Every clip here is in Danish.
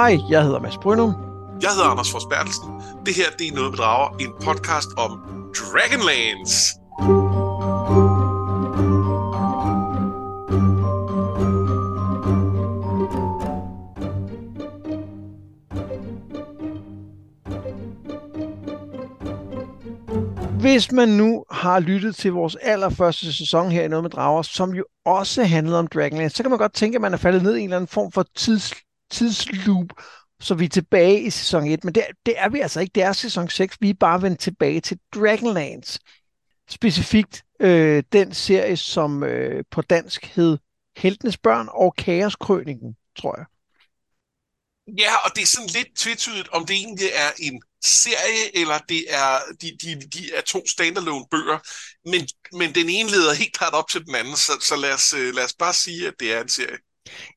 Hej, jeg hedder Mads Brynum. Jeg hedder Anders Fors Bertelsen. Det her det er Noget med Drager, en podcast om Dragonlance. Hvis man nu har lyttet til vores allerførste sæson her i Noget med Drager, som jo også handlede om Dragonlance, så kan man godt tænke, at man er faldet ned i en eller anden form for tids, tidsloop, så vi er tilbage i sæson 1. Men det, det er vi altså ikke. Det er sæson 6. Vi er bare vendt tilbage til Dragonlands. Specifikt øh, den serie, som øh, på dansk hed Heltenes Børn og Kaoskrøningen, tror jeg. Ja, og det er sådan lidt tvetydigt, om det egentlig er en serie, eller det er de, de, de er to standalone bøger, men, men den ene leder helt klart op til den anden, så, så lad, os, øh, lad os bare sige, at det er en serie.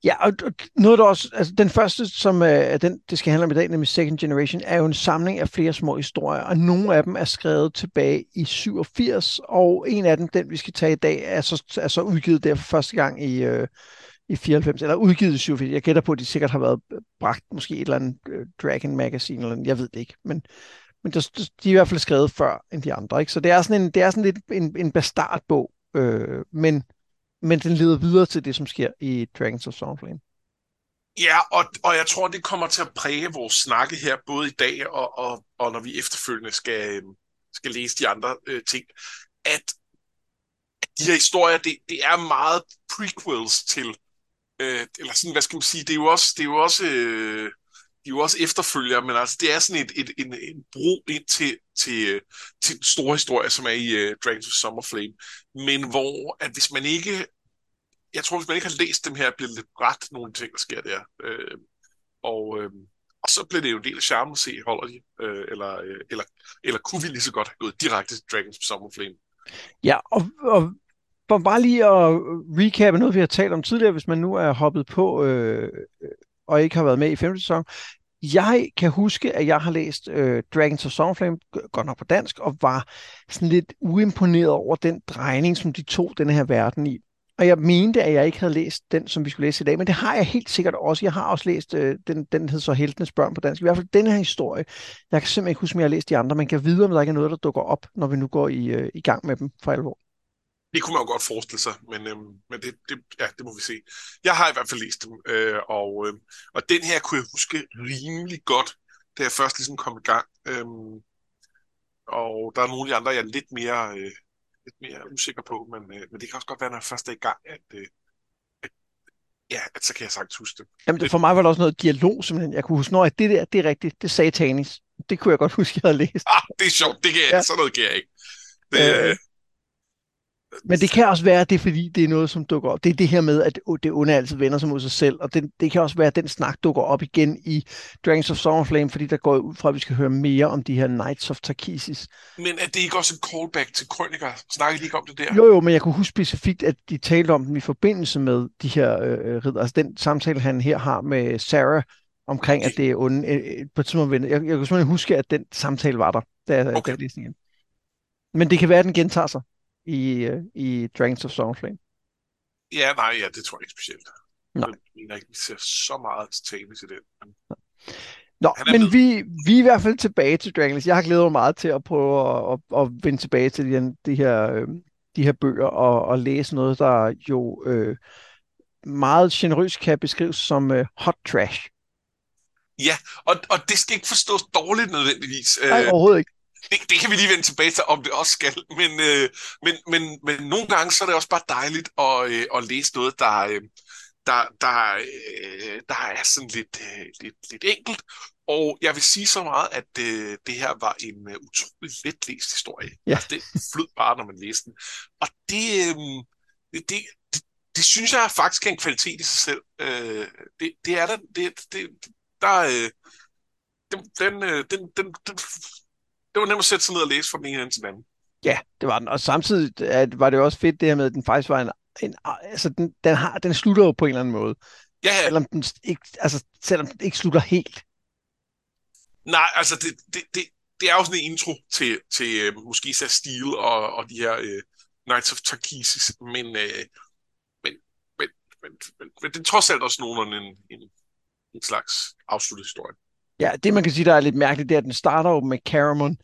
Ja, og noget der også, altså den første, som øh, den, det skal handle om i dag, nemlig Second Generation, er jo en samling af flere små historier, og nogle af dem er skrevet tilbage i 87, og en af dem, den vi skal tage i dag, er så, er så udgivet der for første gang i, øh, i 94, eller udgivet i 87. Jeg gætter på, at de sikkert har været øh, bragt måske et eller andet øh, Dragon Magazine, eller andet, jeg ved det ikke, men, men de, de er i hvert fald skrevet før end de andre, ikke? så det er sådan en, det er sådan lidt en, en bastardbog, øh, men men den leder videre til det, som sker i Dragons of Stormflame. Ja, og, og jeg tror, det kommer til at præge vores snakke her, både i dag og, og, og når vi efterfølgende skal, øhm, skal læse de andre øh, ting, at, at de her historier, det, det er meget prequels til, øh, eller sådan, hvad skal man sige, det er jo også, det er jo også øh, de er jo også efterfølger, men altså det er sådan et, et, en, en bro ind til, til, øh, til den store historie, som er i uh, Dragons of Summerflame. Men hvor, at hvis man ikke, jeg tror, hvis man ikke har læst dem her, bliver det lidt ret nogle ting, der sker der. Øh, og, øh, og så bliver det jo en del af charmen at se, holder de, øh, eller, øh, eller, eller kunne vi lige så godt have gået direkte til Dragons of Summerflame. Ja, og, og for bare lige at recappe noget, vi har talt om tidligere, hvis man nu er hoppet på øh, øh og ikke har været med i femte sæson. Jeg kan huske, at jeg har læst øh, Dragons of Stormflame, godt nok på dansk, og var sådan lidt uimponeret over den drejning, som de tog den her verden i. Og jeg mente, at jeg ikke havde læst den, som vi skulle læse i dag, men det har jeg helt sikkert også. Jeg har også læst, øh, den, den hedder så Heltenes Børn på dansk. I hvert fald den her historie. Jeg kan simpelthen ikke huske, om jeg har læst de andre, men kan vide, om der ikke er noget, der dukker op, når vi nu går i, øh, i gang med dem for alvor. Det kunne man jo godt forestille sig, men, øhm, men det, det, ja, det må vi se. Jeg har i hvert fald læst dem, øh, og, øh, og den her kunne jeg huske rimelig godt, da jeg først ligesom kom i gang. Øhm, og der er nogle af de andre, jeg er lidt mere, øh, lidt mere usikker på, men, øh, men det kan også godt være, når jeg først er i gang, at, øh, at ja, at så kan jeg sagtens huske det. Jamen, det, for mig var der også noget dialog, simpelthen. Jeg kunne huske, når det der, det er rigtigt, det sagde Tanis. Det kunne jeg godt huske, jeg havde læst. Ah, det er sjovt, det kan jeg, ja. sådan noget kan jeg ikke. Det, øh, men det kan også være, at det er fordi, det er noget, som dukker op. Det er det her med, at det onde altid vender sig mod sig selv, og det, det kan også være, at den snak dukker op igen i Dragons of Stormflame, fordi der går ud fra, at vi skal høre mere om de her Knights of Tarkisis. Men er det ikke også en callback til Krøniker? Snakker de ikke om det der? Jo, jo, men jeg kunne huske specifikt, at de talte om dem i forbindelse med de her øh, ridder. Altså den samtale, han her har med Sarah, omkring, okay. at det er onde. Øh, på et tidspunkt, jeg, jeg kan simpelthen huske, at den samtale var der, da jeg okay. læste igen. Men det kan være, at den gentager sig i, uh, i Dragons of Stormflame. Ja, nej, ja, det tror jeg ikke specielt. Nej. Jeg mener ikke, vi ser så meget til tale til den. Men... Nå, men vi, vi er i hvert fald tilbage til Dragons. Jeg har glædet mig meget til at prøve at, at, at vende tilbage til de, de, her, øh, de her bøger og, og læse noget, der jo øh, meget generøst kan beskrives som øh, hot trash. Ja, og, og det skal ikke forstås dårligt nødvendigvis. Nej, overhovedet ikke det, det kan vi lige vende tilbage til, om det også skal. Men, øh, men, men, men nogle gange så er det også bare dejligt at, øh, at læse noget, der, øh, der, der, øh, der er sådan lidt, øh, lidt, lidt enkelt. Og jeg vil sige så meget, at øh, det her var en uh, utrolig let læst historie. Ja. Altså, det flød bare, når man læste den. Og det, øh, det, det, det, det synes jeg faktisk er en kvalitet i sig selv. Øh, det, det er der. Det, det, der øh, den, den, øh, den, den, den det var nemt at sætte sig ned og læse fra den ene ende til den anden. Ja, det var den. Og samtidig at, var det også fedt det her med, at den faktisk var en... en altså, den, den, har, den slutter jo på en eller anden måde. Ja, ja. Selvom den ikke, altså, selvom den ikke slutter helt. Nej, altså, det, det, det, det er jo sådan en intro til, til uh, måske især Steel og, og de her uh, Knights of Tarkisis, men, uh, men, men, men, men, men det er trods alt også nogenlunde en, en, en slags afsluttet historie. Ja, det man kan sige, der er lidt mærkeligt, det er, at den starter jo med Caramon,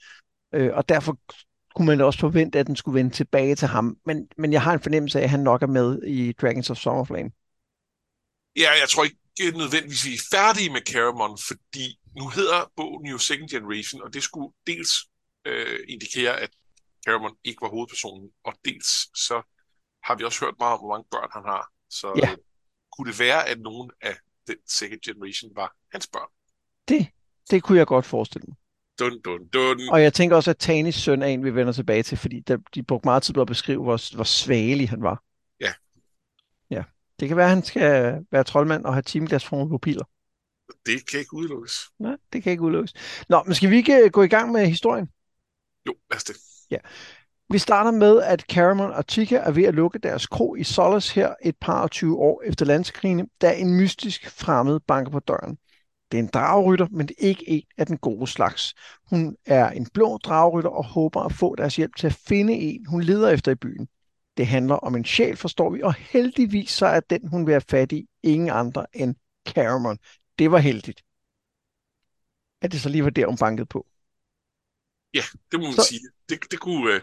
øh, og derfor kunne man også forvente, at den skulle vende tilbage til ham. Men, men jeg har en fornemmelse af, at han nok er med i Dragons of Summerflame. Ja, jeg tror ikke nødvendigvis, vi er færdige med Caramon, fordi nu hedder bogen jo Second Generation, og det skulle dels øh, indikere, at Caramon ikke var hovedpersonen, og dels så har vi også hørt meget om, hvor mange børn han har. Så ja. øh, kunne det være, at nogen af den Second Generation var hans børn? Det, det kunne jeg godt forestille mig. Dun, dun, dun. Og jeg tænker også, at Tanis søn er en, vi vender tilbage til, fordi de, de brugte meget tid på at beskrive, hvor, hvor svagelig han var. Ja. Ja. Det kan være, at han skal være troldmand og have timeglasformede pupiler. Det kan ikke udelukkes. Nej, det kan ikke udelukkes. Nå, men skal vi ikke øh, gå i gang med historien? Jo, lad os det. Ja. Vi starter med, at Caramon og Tika er ved at lukke deres kro i Solace her et par og 20 år efter landskrigene, da en mystisk fremmed banker på døren. Det er en dragrytter, men det er ikke en af den gode slags. Hun er en blå dragrytter og håber at få deres hjælp til at finde en, hun leder efter i byen. Det handler om en sjæl, forstår vi, og heldigvis så er den, hun vil have fat i, ingen andre end Caramon. Det var heldigt. At det så lige var der, hun bankede på. Ja, det må man så... sige. Det, det kunne... Øh...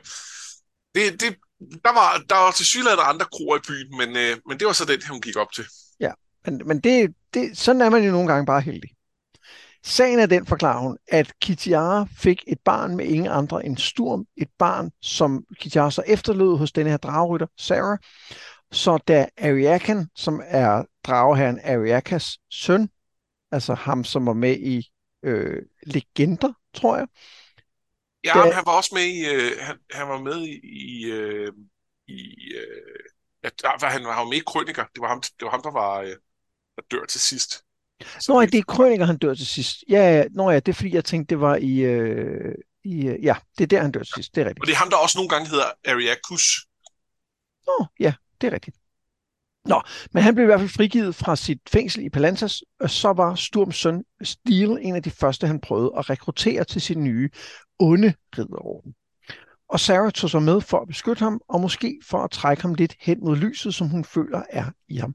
Det, det, der var, der var til synligheden andre kroer i byen, men, øh, men det var så den, hun gik op til. Ja, men, men det, det, sådan er man jo nogle gange bare heldig. Sagen er den, forklarer hun, at Kitiara fik et barn med ingen andre end Sturm, et barn, som Kitiara så efterlod hos denne her dragrytter, Sarah. Så da Ariakan, som er drageherren Ariakas søn, altså ham, som var med i øh, Legender, tror jeg. Ja, da, han var også med i, øh, han, han var med i, i, øh, i øh, ja, han var med i Krøniker. Det var ham, det var ham der var, øh, der dør til sidst. Så Nå, det er Krøniker, han dør til sidst. Ja, ja, Nå, ja, det er fordi, jeg tænkte, det var i... Øh, i øh, ja, det er der, han dør til sidst. Det er rigtigt. Og det er ham, der også nogle gange hedder Ariakus. Nå, ja, det er rigtigt. Nå, men han blev i hvert fald frigivet fra sit fængsel i Palantas, og så var Sturms søn Steel en af de første, han prøvede at rekruttere til sin nye onde ridderorden. Og Sarah tog sig med for at beskytte ham, og måske for at trække ham lidt hen mod lyset, som hun føler er i ham.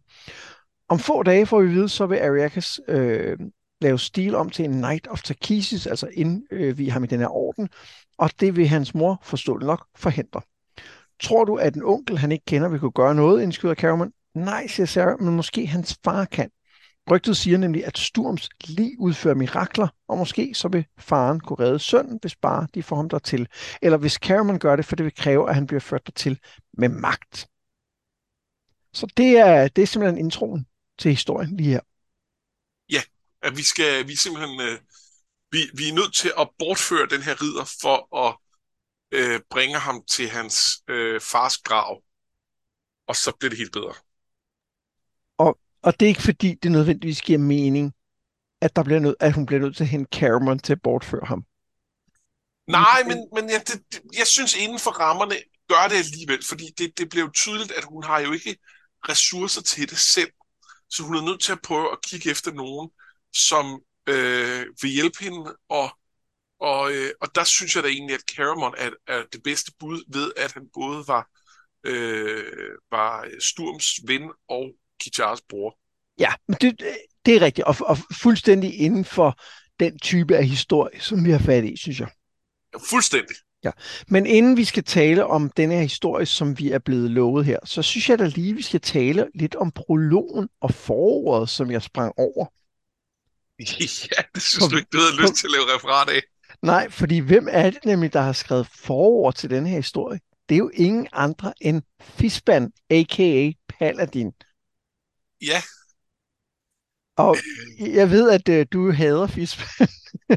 Om få dage får vi vide, så vil Ariakas øh, lave stil om til en Knight of Takisis, altså indvige øh, ham i den her orden, og det vil hans mor forståeligt nok forhindre. Tror du, at en onkel, han ikke kender, vil kunne gøre noget, indskyder Cameron? Nej, siger Sarah, men måske hans far kan. Rygtet siger nemlig, at Sturms lige udfører mirakler, og måske så vil faren kunne redde sønnen, hvis bare de får ham dertil. Eller hvis Cameron gør det, for det vil kræve, at han bliver ført dertil med magt. Så det er, det er simpelthen introen til historien lige her. Ja, at vi skal vi simpelthen øh, vi, vi er nødt til at bortføre den her ridder for at øh, bringe ham til hans øh, fars grav. Og så bliver det helt bedre. Og, og det er ikke fordi, det nødvendigvis giver mening, at, der bliver nød, at hun bliver nødt til at hente Cameron til at bortføre ham. Nej, men, men jeg, det, jeg synes inden for rammerne gør det alligevel, fordi det, det bliver jo tydeligt, at hun har jo ikke ressourcer til det selv. Så hun er nødt til at prøve at kigge efter nogen, som øh, vil hjælpe hende, og, og, øh, og der synes jeg da egentlig, at Caramon er, er det bedste bud ved, at han både var, øh, var Sturms ven og Kichars bror. Ja, men det, det er rigtigt, og, og fuldstændig inden for den type af historie, som vi har fat i, synes jeg. Ja, fuldstændig. Ja, men inden vi skal tale om denne her historie, som vi er blevet lovet her, så synes jeg da lige, vi skal tale lidt om prologen og forordet, som jeg sprang over. Ja, det synes du ikke, du havde lyst til at lave referat af. Nej, fordi hvem er det nemlig, der har skrevet forord til denne her historie? Det er jo ingen andre end Fisban, a.k.a. Paladin. Ja. Og jeg ved, at øh, du hader Fisban. ja.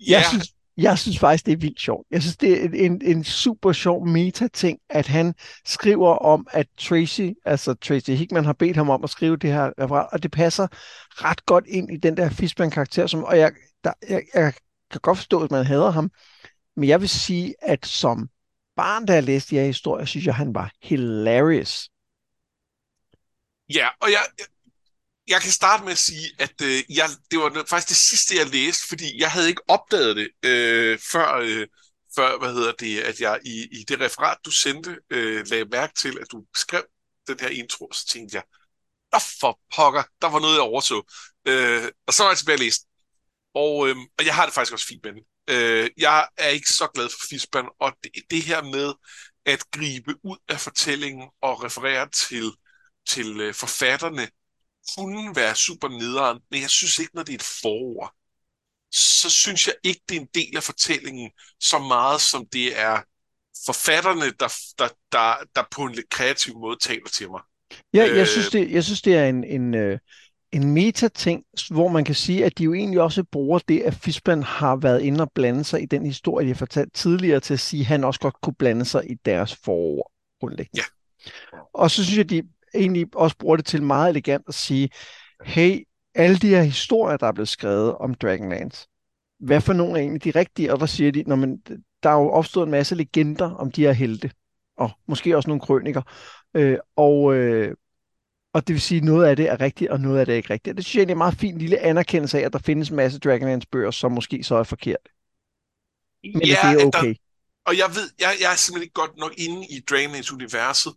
Jeg synes, jeg synes faktisk, det er vildt sjovt. Jeg synes, det er en, en super sjov meta-ting, at han skriver om, at Tracy, altså Tracy Hickman, har bedt ham om at skrive det her referat, og det passer ret godt ind i den der Fishman-karakter, som, og jeg, der, jeg, jeg kan godt forstå, at man hader ham, men jeg vil sige, at som barn, da jeg læste de her historier, synes jeg, han var hilarious. Ja, og jeg, jeg kan starte med at sige, at øh, jeg, det var faktisk det sidste, jeg læste, fordi jeg havde ikke opdaget det, øh, før, øh, før hvad hedder det, at jeg i, i det referat, du sendte, øh, lagde mærke til, at du skrev den her intro, så tænkte jeg, der for pokker, der var noget, jeg overså. Øh, og så var jeg tilbage og læste og, øh, og jeg har det faktisk også fint med den. Øh, jeg er ikke så glad for Fisban, og det, det her med at gribe ud af fortællingen og referere til, til øh, forfatterne, kunne være super nederen, men jeg synes ikke, når det er et forord, så synes jeg ikke, det er en del af fortællingen så meget, som det er forfatterne, der, der, der, der på en lidt kreativ måde taler til mig. Ja, jeg, øh, synes, det, jeg synes, det er en, en, øh, en meta-ting, hvor man kan sige, at de jo egentlig også bruger det, at Fisban har været inde og blande sig i den historie, de har fortalt tidligere, til at sige, at han også godt kunne blande sig i deres forår, grundlæggende. Ja. Og så synes jeg, de egentlig også bruger det til meget elegant at sige, hey, alle de her historier, der er blevet skrevet om Dragonlance, hvad for nogle er egentlig de rigtige? Og der siger de, når man, der er jo opstået en masse legender om de her helte, og måske også nogle krøniker. Øh, og, øh, og det vil sige, at noget af det er rigtigt, og noget af det er ikke rigtigt. Det synes jeg er en meget fin lille anerkendelse af, at der findes en masse Dragonlance bøger, som måske så er forkert. Men ja, det er okay. Der, og jeg ved, jeg, jeg er simpelthen ikke godt nok inde i Dragonlance-universet,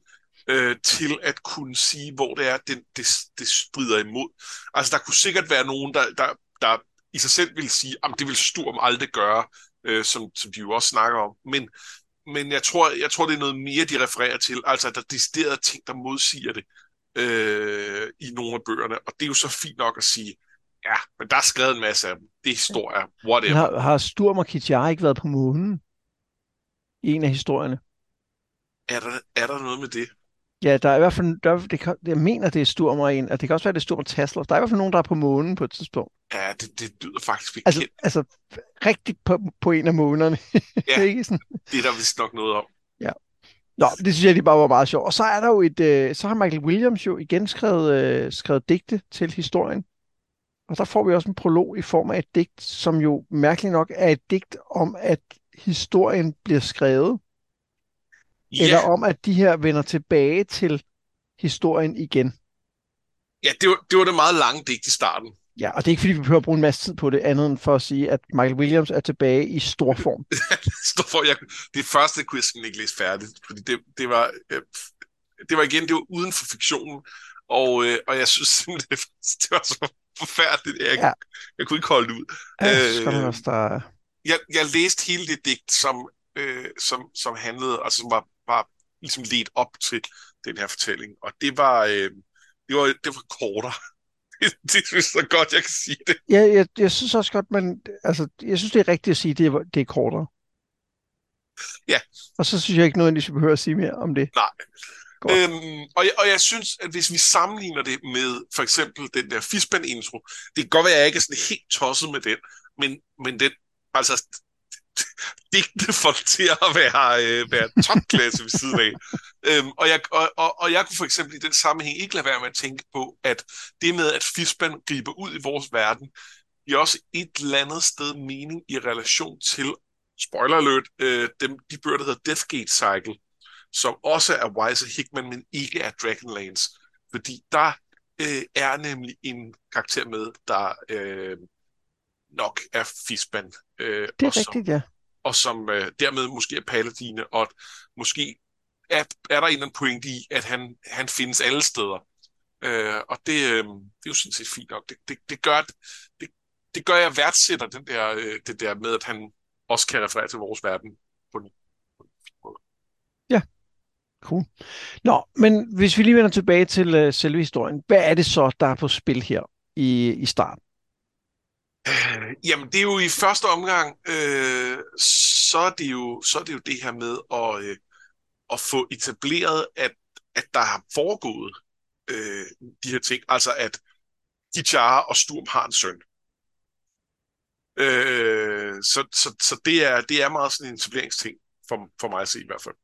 øh, til at kunne sige, hvor det er, det, det, det strider imod. Altså, der kunne sikkert være nogen, der, der, der i sig selv vil sige, at det vil Sturm aldrig gøre, øh, som, som de jo også snakker om. Men, men jeg, tror, jeg tror, det er noget mere, de refererer til. Altså, at der er deciderede ting, der modsiger det øh, i nogle af bøgerne. Og det er jo så fint nok at sige, ja, men der er skrevet en masse af dem. Det er historier, whatever. Har, har Sturm og Kitjar ikke været på månen? I en af historierne. Er der, er der noget med det? Ja, der er i hvert fald, der, det kan, jeg mener, det er Sturm og det kan også være, det er Sturm Tasler. Der er i hvert fald nogen, der er på månen på et tidspunkt. Ja, det, det lyder faktisk bekendt. Altså, altså rigtigt på, på en af månederne. Ja, ikke sådan? det er der vist nok noget om. Ja. Nå, det synes jeg det bare var meget sjovt. Og så er der jo et, øh, så har Michael Williams jo igen skrevet, øh, skrevet digte til historien. Og der får vi også en prolog i form af et digt, som jo mærkeligt nok er et digt om, at historien bliver skrevet. Ja. Eller om, at de her vender tilbage til historien igen. Ja, det var, det var det meget lange digt i starten. Ja, og det er ikke fordi, vi behøver at bruge en masse tid på det, andet end for at sige, at Michael Williams er tilbage i stor form. stor form. Jeg, det første kunne jeg simpelthen ikke læse færdigt, fordi det, det, var, øh, det var igen, det var uden for fiktionen, og, øh, og jeg synes simpelthen, det, det var så forfærdeligt. Jeg, ja. jeg kunne ikke holde ud. Ja, øh, der... jeg, jeg læste hele det digt, som, øh, som, som handlede, altså som var, var ligesom ledt op til den her fortælling, og det var, øh, det var, det var kortere det, det synes så godt, jeg kan sige det. Ja, jeg, jeg synes også godt, man, altså, jeg synes, det er rigtigt at sige, det er, det er kortere. Ja. Og så synes jeg ikke nødvendigvis, vi behøver at sige mere om det. Nej. Øhm, og, jeg, og jeg synes, at hvis vi sammenligner det med for eksempel den der Fisban-intro, det kan godt være, at jeg ikke er sådan helt tosset med den, men, men den, altså digte for til at være, øh, være topklasse ved siden af. Øhm, og, jeg, og, og, og jeg kunne for eksempel i den sammenhæng ikke lade være med at tænke på, at det med, at Fisban griber ud i vores verden, giver også et eller andet sted mening i relation til, spoiler alert, øh, dem, de bøger, der hedder Deathgate Cycle, som også er Wise Hickman, men ikke er Dragonlance. Fordi der øh, er nemlig en karakter med, der øh, nok er Fisban. Øh, det er og rigtigt, som, ja. Og som øh, dermed måske er paladine, og måske er, er der en eller anden point i, at han, han findes alle steder. Øh, og det, øh, det er jo sådan set fint nok. Det, det, det, gør, det, det gør, jeg værdsætter den der, øh, det der med, at han også kan referere til vores verden på en, på en måde. Ja, cool. Nå, men hvis vi lige vender tilbage til øh, selve historien, hvad er det så, der er på spil her i, i starten? Øh, jamen, det er jo i første omgang, øh, så, er det jo, så er det jo det her med at, øh, at få etableret, at, at der har foregået øh, de her ting. Altså, at Kichara og Sturm har en søn. Øh, så så, så det, er, det er meget sådan en etableringsting, for, for mig at se i hvert fald.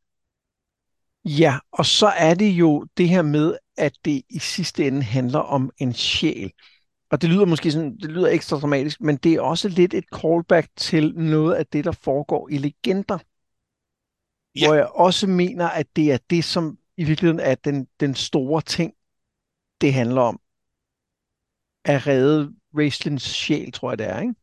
Ja, og så er det jo det her med, at det i sidste ende handler om en sjæl og det lyder måske sådan, det lyder ekstra dramatisk, men det er også lidt et callback til noget af det, der foregår i legender. Ja. Hvor jeg også mener, at det er det, som i virkeligheden er den, den store ting, det handler om. At redde Raistlins sjæl, tror jeg det er, ikke?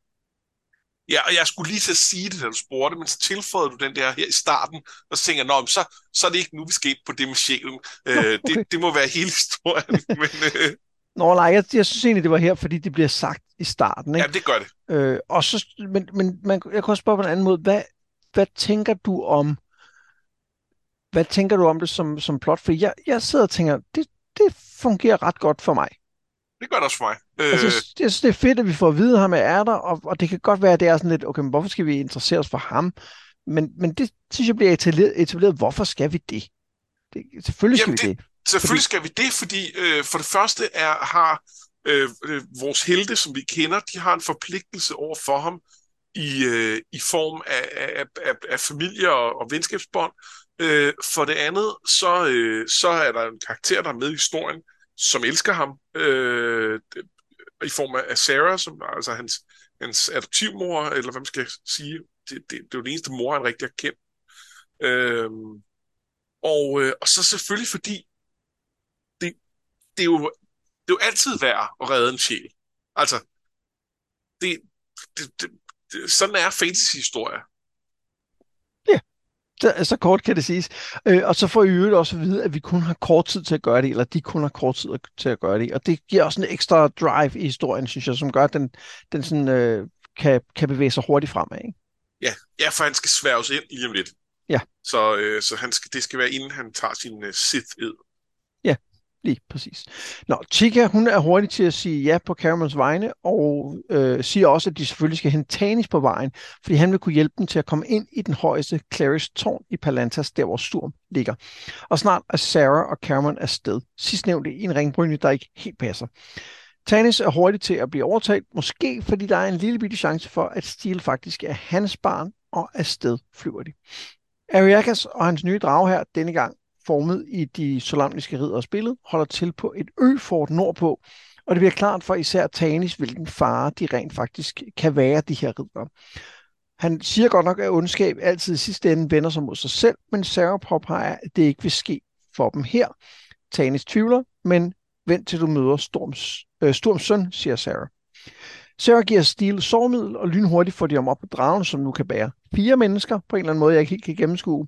Ja, og jeg skulle lige til at sige det, da du spurgte, men så tilføjede du den der her i starten, og så tænker jeg, så, så er det ikke nu, vi skal ind på det med sjælen. Øh, okay. det, det må være hele historien. men, øh, Nå nej, jeg, jeg synes egentlig, det var her, fordi det bliver sagt i starten. Ikke? Ja, det gør det. Øh, og så, men, men man, jeg kan også spørge på en anden måde. Hvad, hvad tænker du om hvad tænker du om det som, som plot? For jeg, jeg sidder og tænker, det, det fungerer ret godt for mig. Det gør det også for mig. Øh... Altså, jeg synes, det er fedt, at vi får at vide, at ham er der, og, og det kan godt være, at det er sådan lidt, okay, men hvorfor skal vi interessere os for ham? Men, men det synes jeg bliver etableret, etableret. Hvorfor skal vi det? det selvfølgelig skal Jamen, vi det. det. Selvfølgelig skal vi det, fordi øh, for det første er, har øh, øh, vores helte, som vi kender, de har en forpligtelse over for ham i, øh, i form af, af, af, af familie og, og venskabsbånd. Øh, for det andet, så, øh, så er der en karakter, der er med i historien, som elsker ham, øh, i form af Sarah, som altså hans, hans adoptivmor, eller hvad man skal sige. Det, det, det er jo den eneste mor, han rigtig har kendt. Øh, og, øh, og så selvfølgelig fordi, det, er jo, det er jo altid værd at redde en sjæl. Altså, det, det, det, det sådan er fantasy-historie. Så, så kort kan det siges. Øh, og så får I øvrigt også at vide, at vi kun har kort tid til at gøre det, eller de kun har kort tid til at gøre det. Og det giver også en ekstra drive i historien, synes jeg, som gør, at den, den sådan, øh, kan, kan bevæge sig hurtigt fremad. Ikke? Ja, ja, for han skal sværges ind lige om lidt. Ja. Så, øh, så han skal, det skal være, inden han tager sin uh, Sith-ed. Lige præcis. Nå, Chica, hun er hurtig til at sige ja på Caramels vegne, og øh, siger også, at de selvfølgelig skal hente Tanis på vejen, fordi han vil kunne hjælpe dem til at komme ind i den højeste Clarys tårn i Palantas, der hvor Sturm ligger. Og snart er Sarah og Cameron afsted. Sidst i en ringbrynje, der ikke helt passer. Tanis er hurtig til at blive overtalt, måske fordi der er en lille bitte chance for, at Steel faktisk er hans barn, og afsted flyver de. Ariakas og hans nye drage her denne gang formet i de solamniske ridder spillet, holder til på et øfort nordpå, og det bliver klart for især Tanis, hvilken fare de rent faktisk kan være, de her ridder. Han siger godt nok, at ondskab altid i sidste ende vender sig mod sig selv, men Sarah påpeger, at det ikke vil ske for dem her. Tanis tvivler, men vent til du møder Storms, øh, Storms søn, siger Sarah. Sarah giver Steel sovmiddel, og lynhurtigt får de ham op på dragen, som nu kan bære fire mennesker, på en eller anden måde, jeg ikke helt kan gennemskue.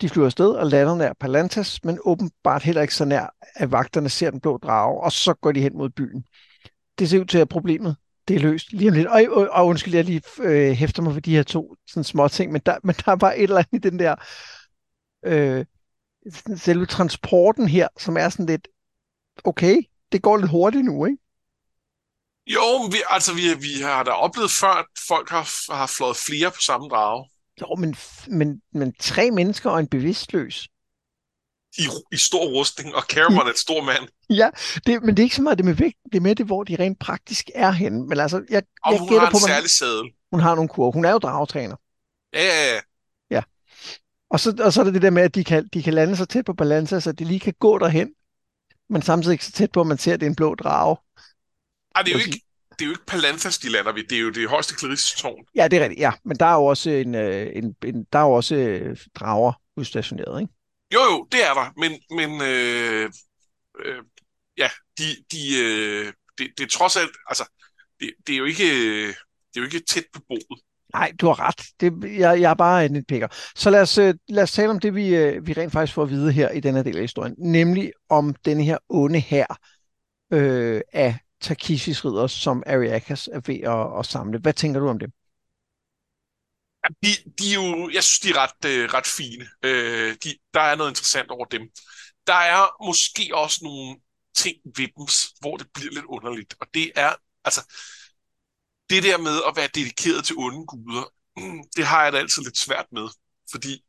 De flyver afsted og lander nær Palantas, men åbenbart heller ikke så nær, at vagterne ser den blå drage, og så går de hen mod byen. Det ser ud til, at problemet det er løst lige om lidt. Og, og, og undskyld, jeg lige øh, hæfter mig for de her to sådan små ting, men der, men der er bare et eller andet i den der øh, selve transporten her, som er sådan lidt, okay, det går lidt hurtigt nu, ikke? Jo, vi, altså vi, vi har da oplevet før, at folk har, har flået flere på samme drage. Jo, men, men, men tre mennesker og en bevidstløs. I, i stor rustning, og Cameron er et stor mand. Ja, det, men det er ikke så meget det med vægt, det er med det, hvor de rent praktisk er henne. Men altså, jeg, og jeg hun har på, en særlig sadel. Hun har nogle kurve. Hun er jo dragetræner. Ja, ja, ja. Ja. Og så, og så er det det der med, at de kan, de kan lande så tæt på balance, så de lige kan gå derhen, men samtidig ikke så tæt på, at man ser, at det er en blå drage. Ej, det er jo ikke, det er jo ikke Palanthas, de lander ved. Det er jo det højeste Clarice-tårn. Ja, det er rigtigt. Ja, men der er jo også, en, øh, en, en, der er jo også øh, drager udstationeret, ikke? Jo, jo, det er der. Men, men øh, øh, ja, de, de, øh, det, det er trods alt, altså, det, det, er jo ikke, det er jo ikke tæt på bordet. Nej, du har ret. Det, jeg, jeg er bare en pikker. Så lad os, lad os tale om det, vi, vi rent faktisk får at vide her i denne del af historien. Nemlig om denne her onde her øh, af Takishis ridder, som Ariakas er ved at, at samle. Hvad tænker du om det? De, de er jo, jeg synes, de er ret, øh, ret fine. Øh, de, der er noget interessant over dem. Der er måske også nogle ting ved dem, hvor det bliver lidt underligt. Og det er, altså, det der med at være dedikeret til onde guder, mm, det har jeg da altid lidt svært med. Fordi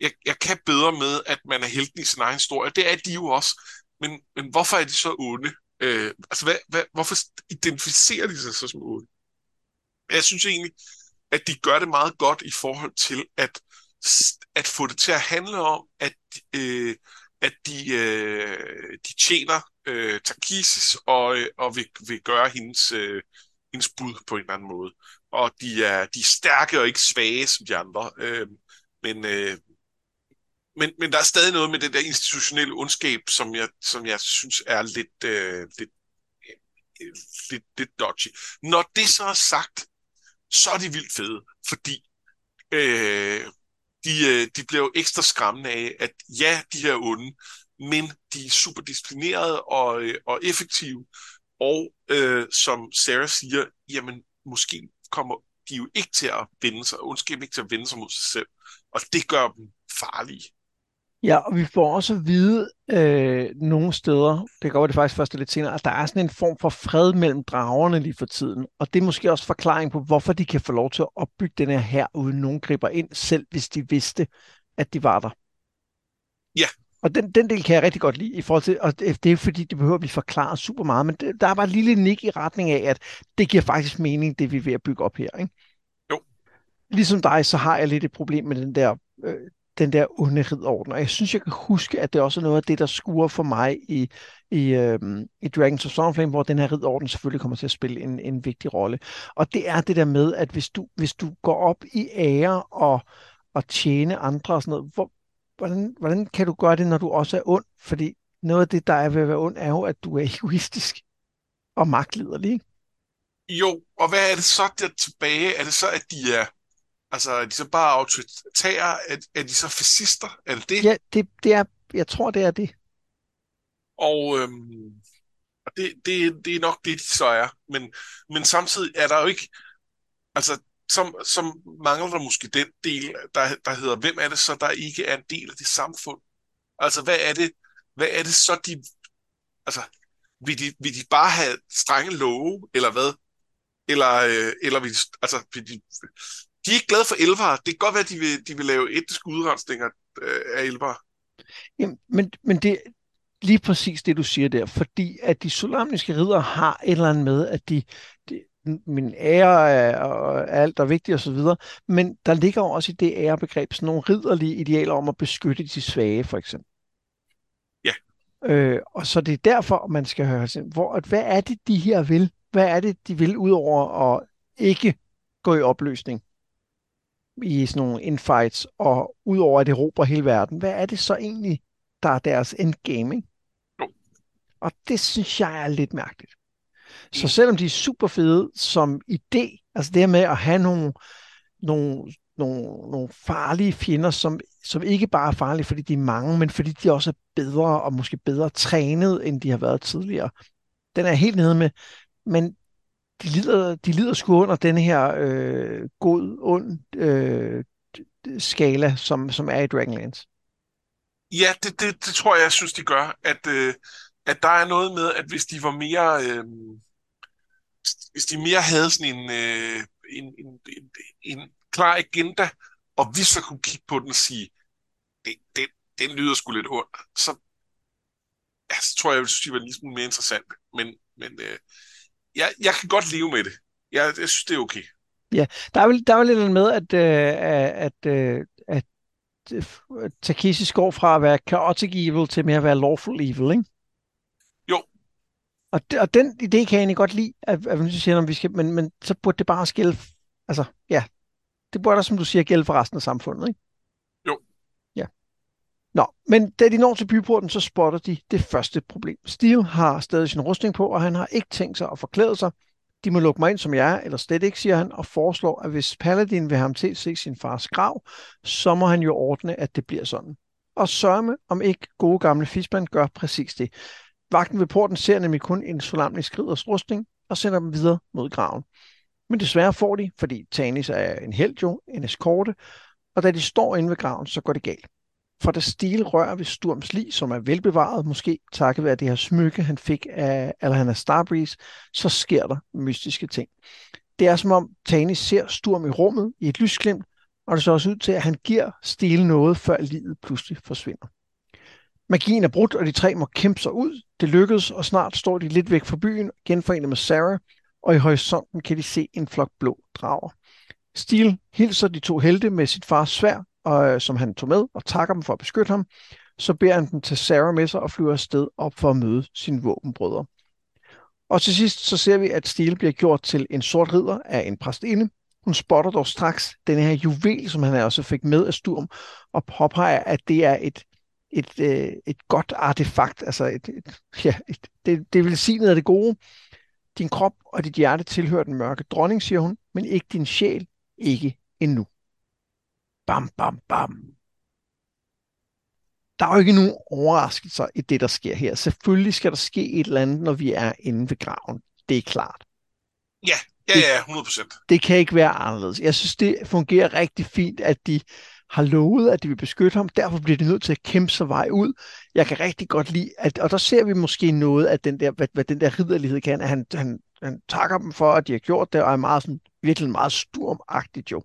jeg, jeg kan bedre med, at man er helten i sin egen historie. Det er de jo også. Men, men hvorfor er de så onde? Øh, altså, hvad, hvad, hvorfor identificerer de sig så som otte? Jeg synes egentlig, at de gør det meget godt i forhold til at, at få det til at handle om, at, øh, at de, øh, de tjener øh, Takisis og, øh, og vil, vil gøre hendes, øh, hendes bud på en eller anden måde. Og de er, de er stærke og ikke svage som de andre. Øh, men, øh, men, men der er stadig noget med det der institutionelle ondskab, som jeg, som jeg synes er lidt, øh, lidt, øh, lidt, lidt dodgy. Når det så er sagt, så er de vildt fede, fordi øh, de, øh, de bliver jo ekstra skræmmende af, at ja, de her onde, men de er super disciplinerede og, øh, og effektive, og øh, som Sarah siger, jamen måske kommer de jo ikke til at vende sig, ondskab ikke til at vende sig mod sig selv, og det gør dem farlige. Ja, og vi får også at vide øh, nogle steder, det kan godt være det faktisk først lidt senere, at der er sådan en form for fred mellem dragerne lige for tiden. Og det er måske også forklaring på, hvorfor de kan få lov til at opbygge den her her, uden nogen griber ind, selv hvis de vidste, at de var der. Ja. Og den, den del kan jeg rigtig godt lide, i forhold til, og det, er fordi, det behøver at blive forklaret super meget, men det, der er bare et lille nik i retning af, at det giver faktisk mening, det vi er ved at bygge op her. Ikke? Jo. Ligesom dig, så har jeg lidt et problem med den der øh, den der onde ridderorden. Og jeg synes, jeg kan huske, at det også er noget af det, der skuer for mig i, i, øhm, i Dragons of Stormflame, hvor den her ridderorden selvfølgelig kommer til at spille en, en vigtig rolle. Og det er det der med, at hvis du, hvis du går op i ære og, og tjene andre og sådan noget, hvor, hvordan, hvordan kan du gøre det, når du også er ond? Fordi noget af det, der er ved at være ond, er jo, at du er egoistisk og magtliderlig. Ikke? Jo, og hvad er det så der tilbage? Er det så, at de er Altså, er de så bare autoritære? Er, er de så fascister? Er det det? Ja, det, det er, jeg tror, det er det. Og øhm, det, det, det er nok det, de så er. Men, men samtidig er der jo ikke... Altså, som, som mangler der måske den del, der, der hedder, hvem er det så, der ikke er en del af det samfund? Altså, hvad er det, hvad er det så, de... Altså, vil de, vil de bare have strenge love, eller hvad? Eller, øh, eller vil de, altså, vil de, de er ikke glade for elvere. Det kan godt være, at de vil, de vil lave etniske udrensninger øh, af elvere. Jamen, men, men det er lige præcis det, du siger der, fordi at de solamniske ridder har et eller andet med, at de, de min ære er, og alt er vigtigt osv., men der ligger også i det ærebegreb sådan nogle ridderlige idealer om at beskytte de svage, for eksempel. Ja. Øh, og så det er derfor, man skal høre, hvor, at, hvad er det, de her vil? Hvad er det, de vil, udover at ikke gå i opløsning? I sådan nogle infights, og udover at det råber hele verden, hvad er det så egentlig, der er deres endgame? Ikke? Og det synes jeg er lidt mærkeligt. Så selvom de er super fede som idé, altså det med at have nogle, nogle, nogle, nogle farlige fjender, som, som ikke bare er farlige, fordi de er mange, men fordi de også er bedre og måske bedre trænet, end de har været tidligere. Den er helt nede med, men de lider, de lider sgu under den her øh, god-ond øh, skala, som, som er i Dragonlance. Ja, det, det, det tror jeg, jeg synes, de gør. At, øh, at der er noget med, at hvis de var mere... Øh, hvis de mere havde sådan en, øh, en, en, en, en klar agenda, og vi så kunne kigge på den og sige, det, det, den lyder sgu lidt ondt, så, ja, så tror jeg, jeg synes, de var en lille smule mere interessant. Men, men øh, jeg, jeg kan godt leve med det. Jeg, jeg synes, det er okay. Ja, der er vel, der er vel lidt med, at, øh, at, øh, at, at Takeshi går fra at være chaotic evil til mere at være lawful evil, ikke? Jo. Og, det, og den idé kan jeg egentlig godt lide, at, at man siger, at vi skal, men, men så burde det bare skille, altså, ja, det burde da, som du siger, gælde for resten af samfundet, ikke? Nå, men da de når til byporten, så spotter de det første problem. Steel har stadig sin rustning på, og han har ikke tænkt sig at forklæde sig. De må lukke mig ind, som jeg er, eller slet ikke, siger han, og foreslår, at hvis Paladin vil have ham til at se sin fars grav, så må han jo ordne, at det bliver sådan. Og sørme, om ikke gode gamle Fisman gør præcis det. Vagten ved porten ser nemlig kun en solamlig skriders rustning, og sender dem videre mod graven. Men desværre får de, fordi Tanis er en held jo, en eskorte, og da de står inde ved graven, så går det galt. For der stil rør ved Sturms lig, som er velbevaret, måske takket være det her smykke, han fik af Alhana Starbreeze, så sker der mystiske ting. Det er som om Tani ser Sturm i rummet i et lysglimt, og det ser også ud til, at han giver Stil noget, før livet pludselig forsvinder. Magien er brudt, og de tre må kæmpe sig ud. Det lykkedes, og snart står de lidt væk fra byen, genforenet med Sarah, og i horisonten kan de se en flok blå drager. Stil hilser de to helte med sit fars svær, og, øh, som han tog med, og takker dem for at beskytte ham. Så beder han dem til Sarah med sig og flyver afsted op for at møde sine våbenbrødre. Og til sidst så ser vi, at Steel bliver gjort til en sort ridder af en præstinde. Hun spotter dog straks den her juvel, som han også fik med af Sturm, og påpeger, at det er et, et, øh, et godt artefakt, altså et, et, ja, et, det, det vil sige noget af det gode. Din krop og dit hjerte tilhører den mørke dronning, siger hun, men ikke din sjæl, ikke endnu. Bam, bam, bam. der er jo ikke nogen overraskelser i det, der sker her. Selvfølgelig skal der ske et eller andet, når vi er inde ved graven. Det er klart. Ja, ja, ja, 100%. Det kan ikke være anderledes. Jeg synes, det fungerer rigtig fint, at de har lovet, at de vil beskytte ham. Derfor bliver de nødt til at kæmpe sig vej ud. Jeg kan rigtig godt lide, at, og der ser vi måske noget af den der, hvad, hvad den der ridderlighed kan. At han, han, han takker dem for, at de har gjort det, og er meget sådan, virkelig meget sturmagtigt jo.